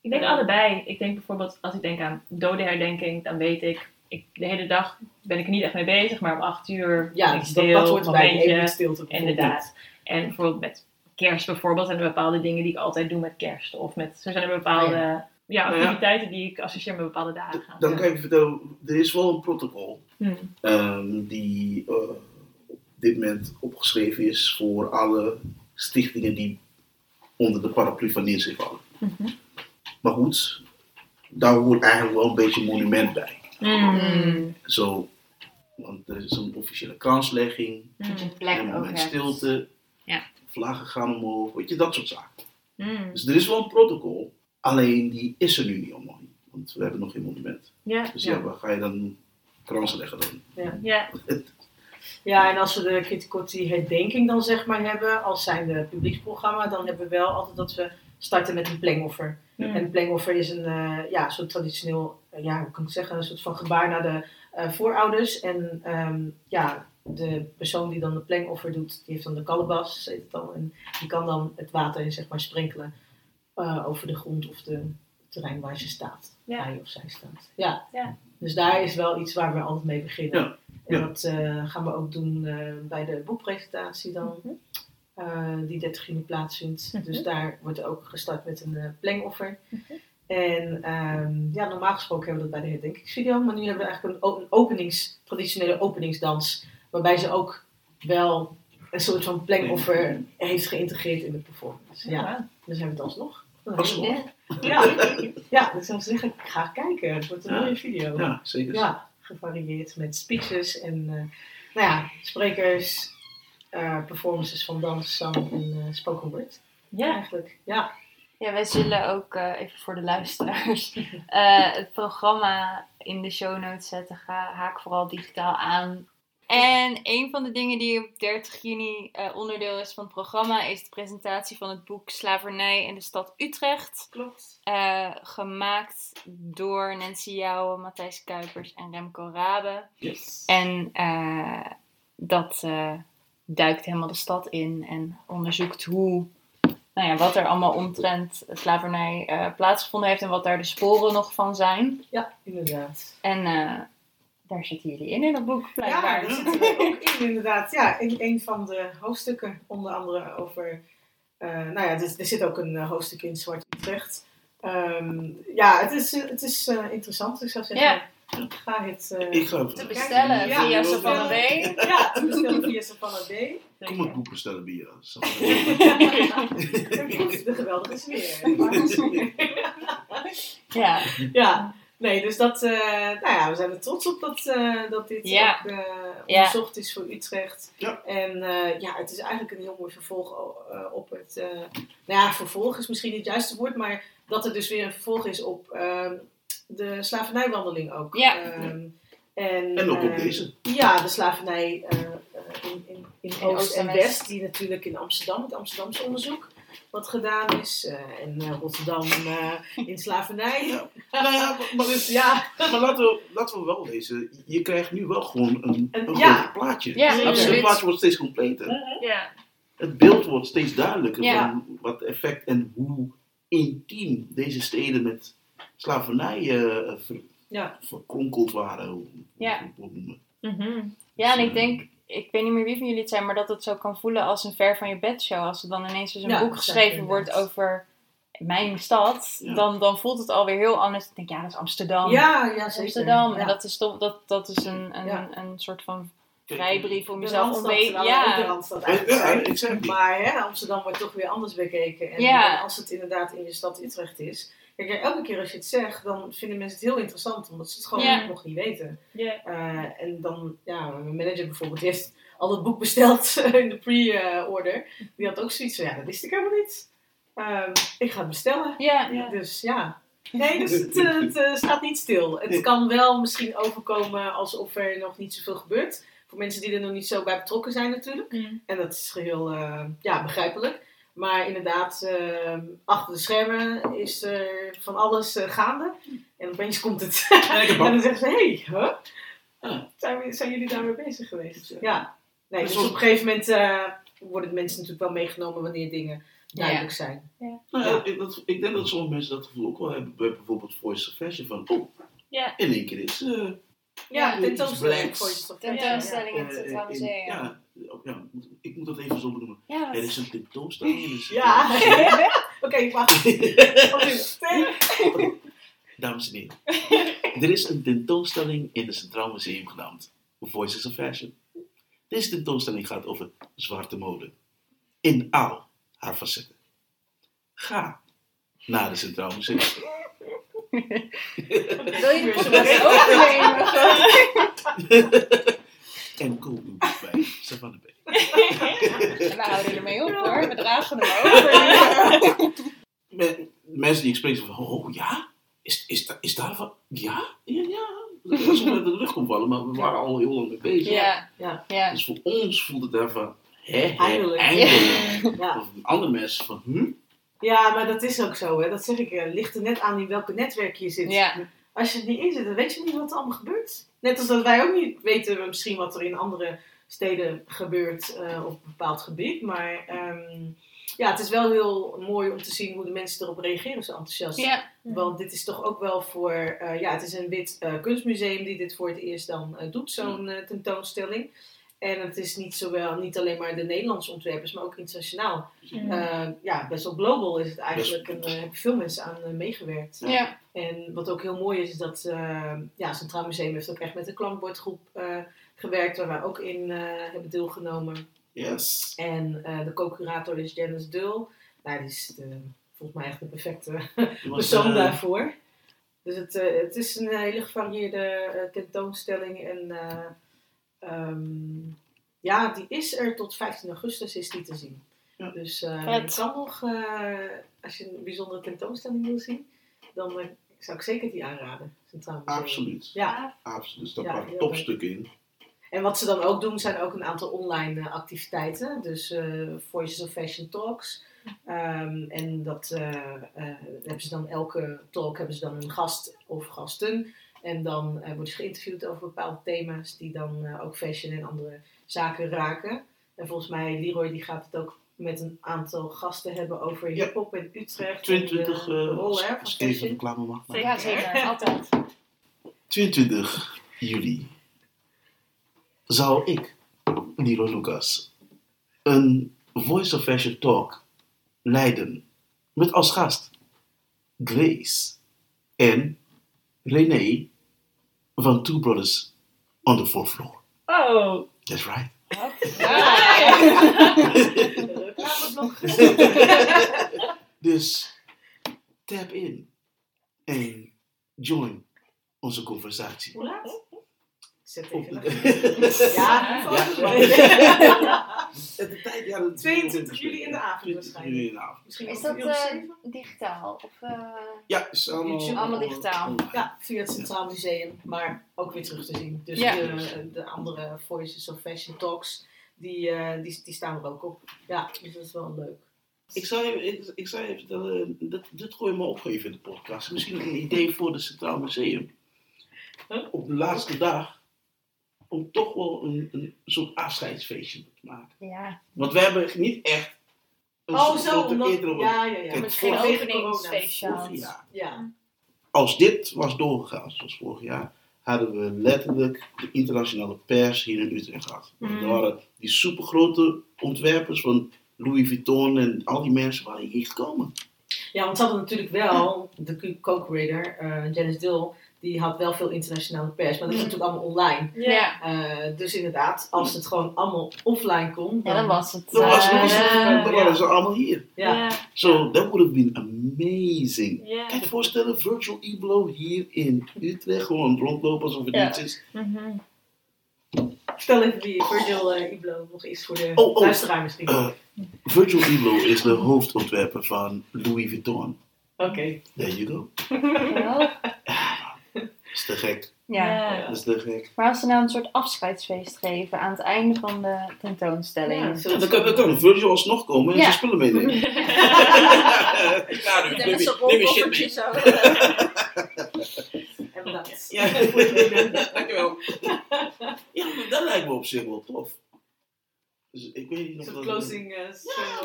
Ik denk allebei. Ik denk bijvoorbeeld, als ik denk aan dodenherdenking, dan weet ik, ik, de hele dag ben ik er niet echt mee bezig, maar om acht uur Ja, ben ik dat, stil, dat hoort even stilte. Inderdaad. En bijvoorbeeld met kerst bijvoorbeeld zijn er bepaalde dingen die ik altijd doe met kerst. Of met, zo zijn er bepaalde Oh ja. Nou ja. activiteiten die ik associeer met bepaalde dagen. Dan kan ik je vertellen, er is wel een protocol Hm. ehm, die eh, op dit moment opgeschreven is voor alle stichtingen die onder de paraplu van NINSE vallen. Mhm. Maar goed, daar hoort eigenlijk wel een beetje een monument bij. Mm. Zo, want er is een officiële kranslegging, Mm. een moment stilte, Ja. vlaggen gaan omhoog, weet je, dat soort zaken. Mm. Dus er is wel een protocol, alleen die is er nu niet allemaal. niet, Want we hebben nog geen monument. Ja, Dus Ja. ja, waar ga je dan kransen leggen dan? ja. Ja, en als we de Kotti herdenking dan zeg maar hebben, als zijn de publieksprogramma, dan hebben we wel altijd dat we starten met een plengoffer. Mm. En een plengoffer is een ja, ja, soort traditioneel, eh, ja, hoe kan ik zeggen, een soort van gebaar naar de eh, voorouders. En ehm, ja, de persoon die dan de plengoffer doet, die heeft dan de kalebas, heet het dan. En die kan dan het water in, zeg maar, sprenkelen eh, over de grond of de, het terrein waar ze staat. Ja. Hij of zij staat. Ja. Ja. Dus daar is wel iets waar we altijd mee beginnen. En Ja. dat eh, gaan we ook doen eh, bij de boekpresentatie dan, Mhm. eh, die 30 juni plaatsvindt. Mhm. Dus daar wordt ook gestart met een plengoffer. Mhm. En ehm, ja, normaal gesproken hebben we dat bij de herdenkingsvideo, maar nu hebben we eigenlijk een, openings, traditionele openingsdans, waarbij ze ook wel een soort van plengoffer heeft geïntegreerd in de performance. Ja, dus hebben we het alsnog. Alsnog. Ja. Ja, ja dus dan zeg ik, ga kijken. Het wordt een Ja. mooie video. Ja, zeker. Ja, gevarieerd met speeches en eh, nou ja, sprekers, eh, performances van dans, zang en eh, spoken word. Ja. Eigenlijk, ja. Ja, wij zullen ook, eh, even voor de luisteraars, eh, het programma in de show notes zetten. Ga, haak vooral digitaal aan. En een van de dingen die op 30 juni eh, onderdeel is van het programma is de presentatie van het boek Slavernij in de stad Utrecht. Klopt. Eh, gemaakt door Nancy Jouwen, Matthijs Kuipers en Remco Rabe. Yes. En eh, dat duikt helemaal de stad in en onderzoekt hoe, nou ja, wat er allemaal omtrent slavernij plaatsgevonden heeft en wat daar de sporen nog van zijn. Ja, inderdaad. En daar zitten jullie in in dat boek, Ja, daar zitten we ook in inderdaad. Ja, in een van de hoofdstukken, onder andere over... eh, nou ja, er, er zit ook een eh, hoofdstuk in Zwart Utrecht. Ehm, ja, het is, eh, het is eh, interessant. Ik zou zeggen, ga het... eh, Ik ga Te bestellen Ja, via Savannah B. Ja, te bestellen via Savannah B. Kom het boek bestellen bij je. Zo. de geweldige sfeer. Ja, Ja, nee, dus dat, eh, nou ja, we zijn er trots op dat, eh, dat dit Ja. ook eh, Ja. onderzocht is voor Utrecht. Ja. En eh, ja, het is eigenlijk een heel mooi vervolg eh, op het, eh, nou ja, vervolg is misschien niet het juiste woord, maar dat er dus weer een vervolg is op ehm, de slavernijwandeling ook. Ja. Ehm, en, En ook op ehm, deze. Ja, de slavernij eh, eh, in, in, in Oost, Oost en en West. West, die natuurlijk in Amsterdam, het Amsterdamse onderzoek, wat gedaan is. eh, en eh, Rotterdam eh, in slavernij. Ja. Nou ja, maar, Dus ja, maar laten, we, laten we wel wezen. Je krijgt nu wel gewoon een, Een- een ja. groter plaatje. Ja, Het absoluut. plaatje wordt steeds completer. Ja. Het beeld wordt steeds duidelijker Ja. van wat effect en hoe intiem deze steden met slavernij eh, ver- ja. verkronkeld waren. hoe- Ja. hoe- hoe noemen. Mhm. Ja, en ik denk, ik weet niet meer wie van jullie het zijn, maar dat het zo kan voelen als een ver van je bed show. Als er dan ineens dus een Ja, boek geschreven wordt over mijn stad, Ja. dan, dan voelt het alweer heel anders. Ik denk, ja, dat is Amsterdam. Ja, ja, zeker. Amsterdam. Ja. En dat is, toch, dat, dat is een, een, Ja. een soort van vrijbrief om jezelf Randstad, onwee- terwijl we ook de Ja, Randstad Ja, eigenlijk. Maar hè, Amsterdam wordt toch weer anders bekeken. En, Ja. en als het inderdaad in je stad Utrecht is. Kijk, elke keer als je het zegt, dan vinden mensen het heel interessant. Omdat ze het gewoon nog niet weten. Ja. Eh, en dan, ja, mijn manager bijvoorbeeld, die heeft al het boek besteld in de pre-order. Die had ook zoiets van, ja, dat wist ik helemaal niet. Ehm, ik ga het bestellen. ja, Ja. Dus ja. Nee, dus het, eh, het eh, staat niet stil. Het kan wel misschien overkomen alsof er nog niet zoveel gebeurt. Voor mensen die er nog niet zo bij betrokken zijn natuurlijk. Mm. En dat is geheel eh, ja, begrijpelijk. Maar inderdaad, eh, achter de schermen is er van alles eh, gaande. En opeens komt het. En ik dan zeggen ze, hé, hey, huh? Ja. zijn, we- zijn jullie daarmee bezig geweest? Ja. Nee, dus soms- op een gegeven moment eh, worden de mensen natuurlijk wel meegenomen wanneer dingen duidelijk zijn. Nou ja, ik, dat, ik denk dat sommige mensen dat gevoel ook wel hebben bij bijvoorbeeld Voice of Fashion. Van, oh, Ja. in één keer is... eh, Ja, Ja, tentoonstelling voor je stof. tentoonstelling in het Museum. ja, ja, ik moet dat even zo benoemen. Ja, Er is een tentoonstelling in de Ja. Centraal Oké, wacht. Dames en heren, er is een tentoonstelling in het Centraal Museum genaamd Voices of Fashion. Deze tentoonstelling gaat over zwarte mode. In al haar facetten. Ga naar het Centraal Museum. Wil je de podcast overnemen? En koop uw boek bij Savannah Bay. We houden ermee op hoor, we dragen hem over. Me- mensen die ik spreek zeggen van, oh ja? Is, is, da- is daar van, ja? Ja, ja. Dat is uit de lucht komt vallen, maar we waren al heel lang mee bezig. Ja, Ja. ja. Dus voor ons voelt het daarvan, hè, hè, Eindelijk. eindelijk. Ja. Of andere mensen van, hm? ja, maar dat is ook zo. Hè. Dat zeg ik. eh, ligt er net aan in welke netwerk je zit. Ja. Als je er niet in zit, dan weet je niet wat er allemaal gebeurt. Net als dat wij ook niet weten misschien wat er in andere steden gebeurt eh, op een bepaald gebied. Maar ehm, ja, het is wel heel mooi om te zien hoe de mensen erop reageren zo enthousiast. Ja, Want dit is toch ook wel voor, eh, ja, het is een wit eh, kunstmuseum die dit voor het eerst dan doet, zo'n tentoonstelling. En het is niet, zowel, niet alleen maar de Nederlandse ontwerpers, maar ook internationaal. Mm. Eh, ja, best wel global is het eigenlijk. En daar hebben veel mensen aan eh, meegewerkt. ja. En wat ook heel mooi is, is dat eh ja, Centraal Museum heeft ook echt met een klankbordgroep eh, gewerkt, waar wij ook in eh, hebben deelgenomen. Yes. En eh, de co-curator is Janice Dul. Nou, die is de, volgens mij echt de perfecte persoon eh, daarvoor. Dus het, eh, het is een hele gevarieerde eh, tentoonstelling. En eh, ehm, ja, die is er tot 15 augustus is die te zien. Ja. Dus eh je kan nog, eh, als je een bijzondere tentoonstelling wil zien, dan eh, zou ik zeker die aanraden. Absoluut. Ja, Absoluut. Er Ja, staan heel topstukken in. en wat ze dan ook doen, zijn ook een aantal online activiteiten. Dus eh, Voices of Fashion Talks. Ehm, en dat hebben ze dan elke talk hebben ze dan een gast of gasten. En dan eh worden ze geïnterviewd over bepaalde thema's die dan eh, ook fashion en andere zaken raken. En volgens mij, Leroy die gaat het ook met een aantal gasten hebben over Ja. hip-hop in Utrecht. 22 en de eh, rol hè, van als ik even fashion. reclame mag maken. ja zeker, altijd. 22 juli zal ik, Niro Lucas, een Voice of Fashion Talk leiden. Met als gast Grace en René van Two Brothers on the Fourth Floor. Oh, That's right. Dus tap in en join onze conversatie. Hoe laat? Ik zet even de- Ja, Ja. De tijd, ja, Ja, dat 22 juli in de avond 20 waarschijnlijk. juli in de avond. Misschien Is dat eh, zeven? digitaal? Of, eh, Ja, is allemaal, digitaal. Ja, via het Centraal Museum, maar ook weer terug te zien. Dus Ja. de, de andere Voices of Fashion Talks, die, eh, die, die staan er ook op. Ja, dus dat is wel leuk. Ik zou je, ik, ik zou je even vertellen, dat, dit gooi je me opgeven in de podcast. Misschien een idee voor het Centraal Museum. Huh? Op de laatste dag, om toch wel een, een soort afscheidsfeestje te maken. ja. Want we hebben niet echt een Oh, soort zo, grote omdat... Ja, ja, ja. Kijk, Misschien een openingsfeestje. Ja. Als dit was doorgegaan, zoals vorig jaar, hadden we letterlijk de internationale pers hier in Utrecht gehad. Mm. Er waren die supergrote ontwerpers van Louis Vuitton en al die mensen waren hier gekomen. ja, want ze hadden natuurlijk wel, de co-creator, eh Janice Dill, die had wel veel internationale pers, maar dat is Mm. natuurlijk allemaal online. Ja. Eh, dus inderdaad, als het gewoon allemaal offline kon, ja, dan was het. Dan, was, dan, was het- eh, dan waren ze allemaal hier. ja. So that would have been amazing. Ja. Kan je je voorstellen, Virtual Iblo hier in Utrecht, gewoon rondlopen alsof het Ja. niets is. Mhm. Stel even wie Virgil uh, Iblo nog is voor de Oh, oh. luisteraar misschien. Eh, Virtual Iblo is de hoofdontwerper van Louis Vuitton. Oké. There you go. Ja. Is te gek. ja. Dat is te gek. Maar als ze nou een soort afscheidsfeest geven aan het einde van de tentoonstelling. Ja, Ja, dan kan, dan kan Virgil alsnog komen en Ja. zijn spullen meenemen. Nu, neem je- neem je shit mee. zo. En bedankt. Ja, dankjewel. Ja, maar dat lijkt me op zich wel tof. Dus ik weet niet of Zo'n dat... closing uh,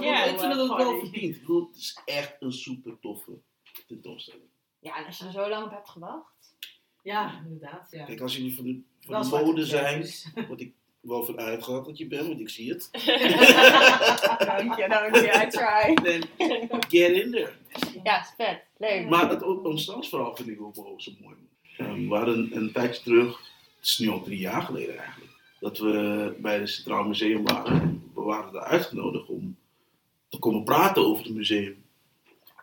Ja, ik vind dat het wel verdiend. Ik bedoel, het is echt een super toffe tentoonstelling. Ja, en als je er zo lang op hebt gewacht. Ja, inderdaad. Ja. Kijk, als jullie van de, van de mode zijn, truitjes. wat ik wel van uitgaat dat je bent, want ik zie het. Dank je, dank je. I try. Dan get in there. Ja, is vet. Leuk. Maar het ontstaansverhaal vind ik ook wel zo mooi. Eh, we waren een, een tijdje terug, het is nu al drie jaar geleden eigenlijk, dat we bij het Centraal Museum waren. We waren daar uitgenodigd om te komen praten over het museum.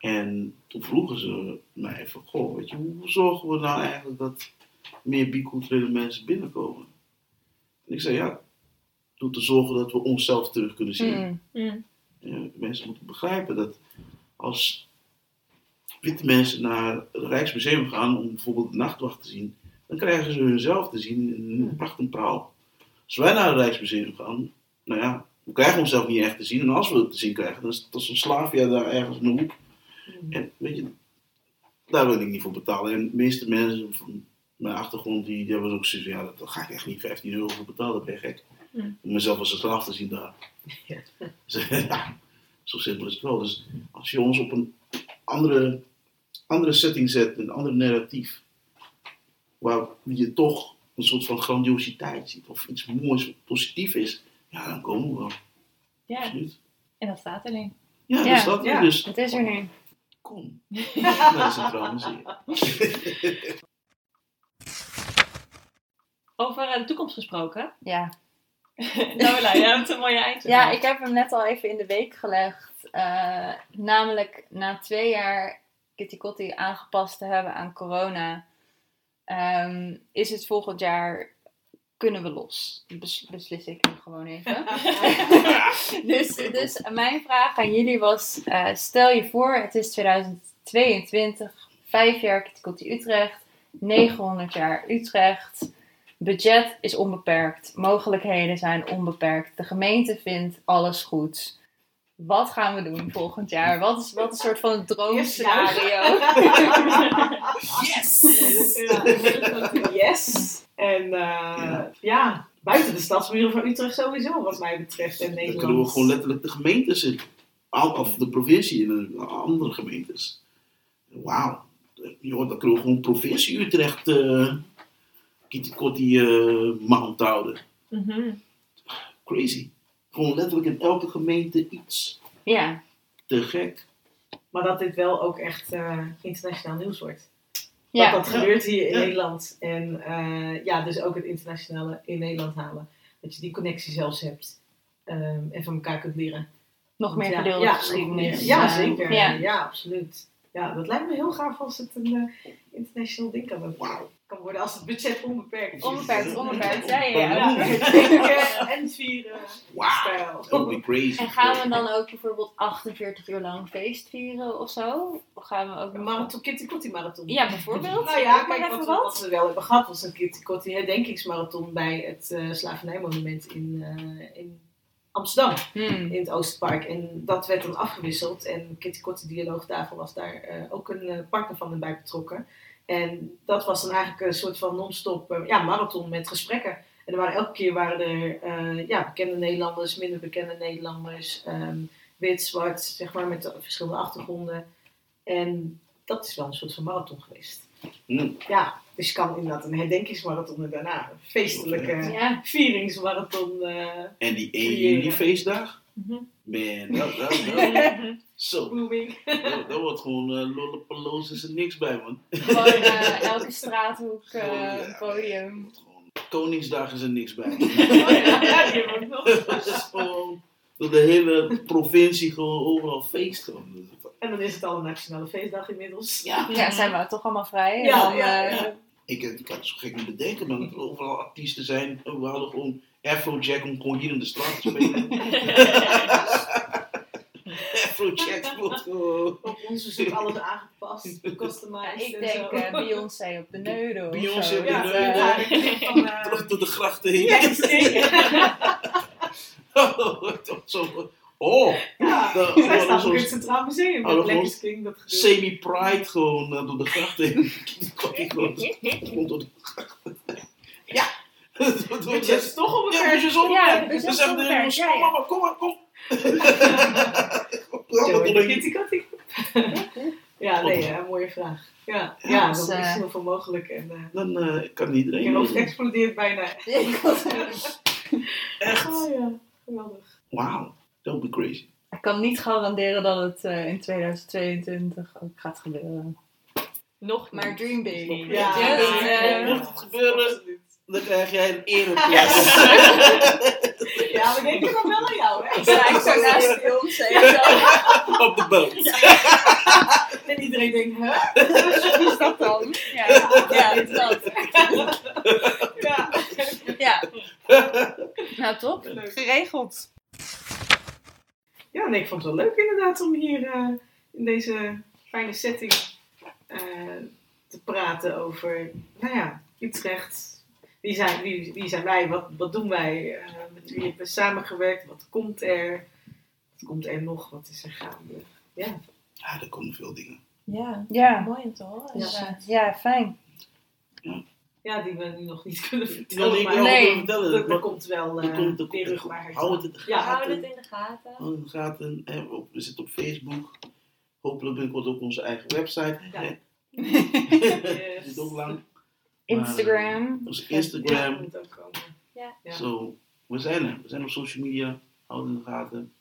En toen vroegen ze mij van, goh, weet je, hoe zorgen we nou eigenlijk dat meer biculturele mensen binnenkomen? En ik zei, ja, door te zorgen dat we onszelf terug kunnen zien. Mm. Mm. Ja, mensen moeten begrijpen dat als witte mensen naar het Rijksmuseum gaan om bijvoorbeeld de nachtwacht te zien, dan krijgen ze hunzelf te zien in een pracht en praal. Als wij naar het Rijksmuseum gaan, nou ja, we krijgen onszelf niet echt te zien. En als we het te zien krijgen, dan is het als een Slavia daar ergens in de hoek. En weet je, daar wil ik niet voor betalen. En de meeste mensen van mijn achtergrond, die, die hebben ook zoiets van, ja, daar ga ik echt niet 15 euro voor betalen, dat ben je gek. Om mezelf als een slaaf te zien daar. Ja. Dus, ja, zo simpel is het wel. Dus als je ons op een andere, andere setting zet, een ander narratief, waar je toch een soort van grandiositeit ziet, of iets moois, positief is, ja, dan komen we wel. Ja, Absoluut. en dat staat erin. Ja, Ja, dat ja. dus. Het is er nu. Museum. Over eh, de toekomst gesproken. Ja. Lola, jij hebt een mooie eind. ja, ik heb hem net al even in de week gelegd. Eh, namelijk na twee jaar Kitty Kotti aangepast te hebben aan corona, ehm, is het volgend jaar kunnen we los. Bes- beslis ik nu gewoon even. dus, dus mijn vraag aan jullie was: eh, stel je voor, het is 2022, vijf jaar Kitty Utrecht, 900 jaar Utrecht. Budget is onbeperkt, mogelijkheden zijn onbeperkt. De gemeente vindt alles goed. Wat gaan we doen volgend jaar? Wat is, wat is een soort van droomscenario? Yes! Yes. En eh, Ja. ja. buiten de stadsmuren van Utrecht sowieso, wat mij betreft. En Dan Nederland. kunnen we gewoon letterlijk de gemeente zitten. Al- Of de provincie in de andere gemeentes. Wauw. Joh, dan kunnen we gewoon provincie Utrecht uh, kitty kotti uh, mount houden. Mhm. Crazy. Gewoon letterlijk in elke gemeente iets. Ja, Te gek. Maar dat dit wel ook echt eh, internationaal nieuws wordt. ja. Dat dat gebeurt hier in Ja. Nederland. En eh, ja, dus ook het internationale in Nederland halen. Dat je die connectie zelfs hebt. ehm, en van elkaar kunt leren. nog meer Ja, gedeelde ja, geschiedenis. Ja, eh, zeker. Ja. Ja. absoluut. Ja, dat lijkt me heel gaaf als het een eh, international ding kan, kan worden. Als het budget onbeperkt is. Onbeperkt, onbeperkt, zei je. Ja, drinken en vieren. Wow. Would be crazy. En gaan we dan ook bijvoorbeeld 48 uur lang feest vieren of zo? Of gaan we ook Een marathon, Kitty Kotti marathon. Ja, bijvoorbeeld. Nou ja, kijk, wat, we- wat we wel hebben gehad was een Kitty Kotti herdenkingsmarathon bij het eh slavernijmonument in, eh, in Amsterdam, Hmm. in het Oosterpark. En dat werd dan afgewisseld en Kitty Kotti Dialoogtafel was daar eh, ook een eh, partner van bij betrokken. En dat was dan eigenlijk een soort van non-stop eh, ja, marathon met gesprekken. En er waren, elke keer waren er eh, ja, bekende Nederlanders, minder bekende Nederlanders, ehm, wit, zwart, zeg maar, met verschillende achtergronden. En dat is wel een soort van marathon geweest. Mm. Ja, dus je kan inderdaad een herdenkingsmarathon en daarna een feestelijke Ja. vieringsmarathon. eh En die 1 Creëren. juli feestdag? Mhm. Man, dat, dat, dat, zo. Dat, dat wordt gewoon uh, is er niks bij, man. Gewoon eh, elke straathoek eh, Gewoon, ja. podium. Gewoon, Koningsdag is er niks bij. Oh ja, nog. Dat is gewoon door de hele provincie gewoon overal feest. Gewoon. En dan is het al een nationale feestdag inmiddels. Ja, Ja, zijn we toch allemaal vrij? En Ja, dan, ja, eh, ja. ik, ik had het zo gek niet bedenken, man. Dat er overal artiesten zijn. We hadden gewoon Afrojack om in de straat te spelen. Afrojack speelt. Op ons verzoek alles aangepast, customized ik en denk zo. eh, Beyoncé op de neudel. of Beyoncé op de ja, ja, ik van, eh, Terug door de grachten heen. ja, zeker. Zo, oh, Ja, Dat- zij staat is ook in het Centraal Museum. Oh, Met dat King, dat semi-pride gewoon door de grachten heen. Gewoon- gewoon door de grachten. Ja. Het toch op Ja, elkaar Ja, dus is ongeveer, jongens, ja, kom ja. maar, kom maar, kom. Kom maar. Kotti. Ja, nee, ja, mooie vraag. Ja, Ja, ja, dus, dat is eh, heel veel mogelijk. En, eh Dan eh, kan je iedereen. hoofd explodeert bijna. Echt. Oh ja, geweldig. Wauw, that would be crazy. Ik kan niet garanderen dat het eh, in 2022 ook gaat gebeuren. Nog Maar dream big. Ja, ja, Mocht het gebeuren. Dan krijg jij een ereplaats. Ja, we denken dan wel aan jou, hè? Ik sta ik zo naast Beyoncé. zo. Op de boot. En iedereen denkt, hè? Wie is dat dan? Ja, ja dat is dat. Ja. Ja. Nou, top. Leuk. Geregeld. Ja, nee, ik vond het wel leuk inderdaad om hier eh, in deze fijne setting eh, te praten over, nou ja, Utrecht. Wie zijn, wie, wie zijn wij? Wat, wat doen wij? Eh, met wie hebben we samengewerkt? Wat komt er? Wat komt er nog? Wat is er gaande? Ja, Ja, er komen veel dingen. Ja, Ja. mooi om te horen. Ja. Ja, fijn. ja die we nu nog niet kunnen Ja, vertellen. nee, ik maar wil Nee. het vertellen. Maar komt wel eh komt- er rugbaarheid. Hou het in de Ja, gaten. het in de gaten. Hou het in de gaten. We zitten op Facebook. Hopelijk binnenkort ook onze eigen website. Ja. Yes. Dat is ook lang. Instagram. Onze Ja, Instagram. ook komen. Ja. Zo, we zijn er. We zijn op social media. Houd in de gaten.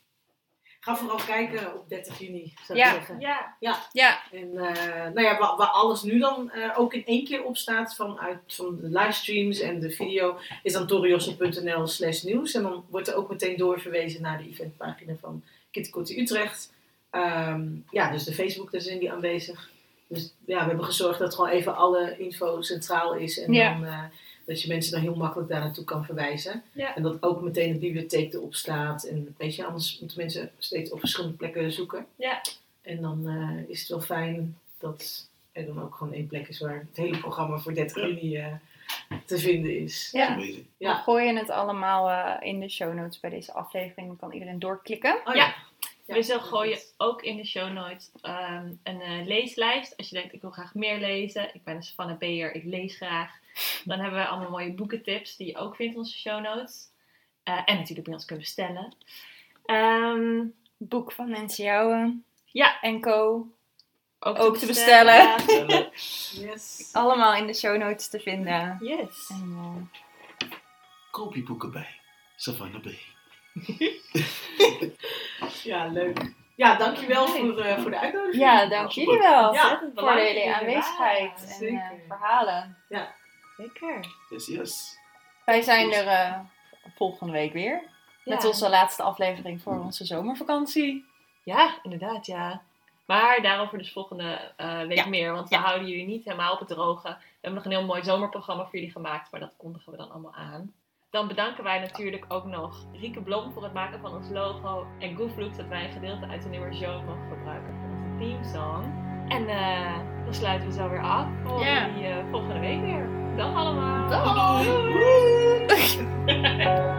Ga vooral kijken op 30 juni, zou Ja. ik zeggen. Ja, Ja. En eh, nou ja, waar, waar alles nu dan eh, ook in één keer op staat vanuit van de livestreams en de video, is dan toriosso.nl slash nieuws. En dan wordt er ook meteen doorverwezen naar de eventpagina van Kitty Kotti Utrecht. Ehm, ja, dus de Facebook, daar zijn die aanwezig. Dus ja, we hebben gezorgd dat gewoon even alle info centraal is. En Ja. dan, eh, dat je mensen dan heel makkelijk daar naartoe kan verwijzen. Ja. En dat ook meteen de bibliotheek erop staat. En weet je, anders moeten mensen steeds op verschillende plekken zoeken. Ja. En dan eh, is het wel fijn dat er dan ook gewoon één plek is waar het hele programma voor 30 Ja. juni eh, te vinden is. Ja. Ja. We gooien het allemaal eh, in de show notes bij deze aflevering. Dan kan iedereen doorklikken. Oh, Ja. Ja, we zullen gooien ook in de show notes ehm, een eh, leeslijst. Als je denkt, ik wil graag meer lezen. Ik ben een Savannah Beer, ik lees graag. Dan hebben we allemaal mooie boekentips die je ook vindt in onze show notes. Eh, en natuurlijk bij ons kunnen bestellen. Ehm, Boek van Nancy Jouwen. Ja. En co. ook, Ook te bestellen. Yes. Allemaal in de show notes te vinden. Yes. En, eh, Koop je boeken bij Savannah B. Ja, leuk. Ja, dankjewel voor, eh, voor de uitnodiging. ja, dank jullie wel Ja, voor jullie aanwezigheid en Zeker. eh, verhalen. Zeker. Yes, yes. Wij zijn er eh, volgende week weer. Met Ja. onze laatste aflevering voor onze zomervakantie. Ja, inderdaad, ja. Maar daarover dus volgende eh, week Ja. meer. Want we Ja. houden jullie niet helemaal op het droge. We hebben nog een heel mooi zomerprogramma voor jullie gemaakt. Maar dat kondigen we dan allemaal aan. Dan bedanken wij natuurlijk ook nog Rieke Blom voor het maken van ons logo. En Gooflux dat wij een gedeelte uit de nieuwe show mogen gebruiken voor onze teamsong. En eh, dan sluiten we zo weer af voor Ja. die eh, volgende week weer. Dag allemaal! Dag. Woe!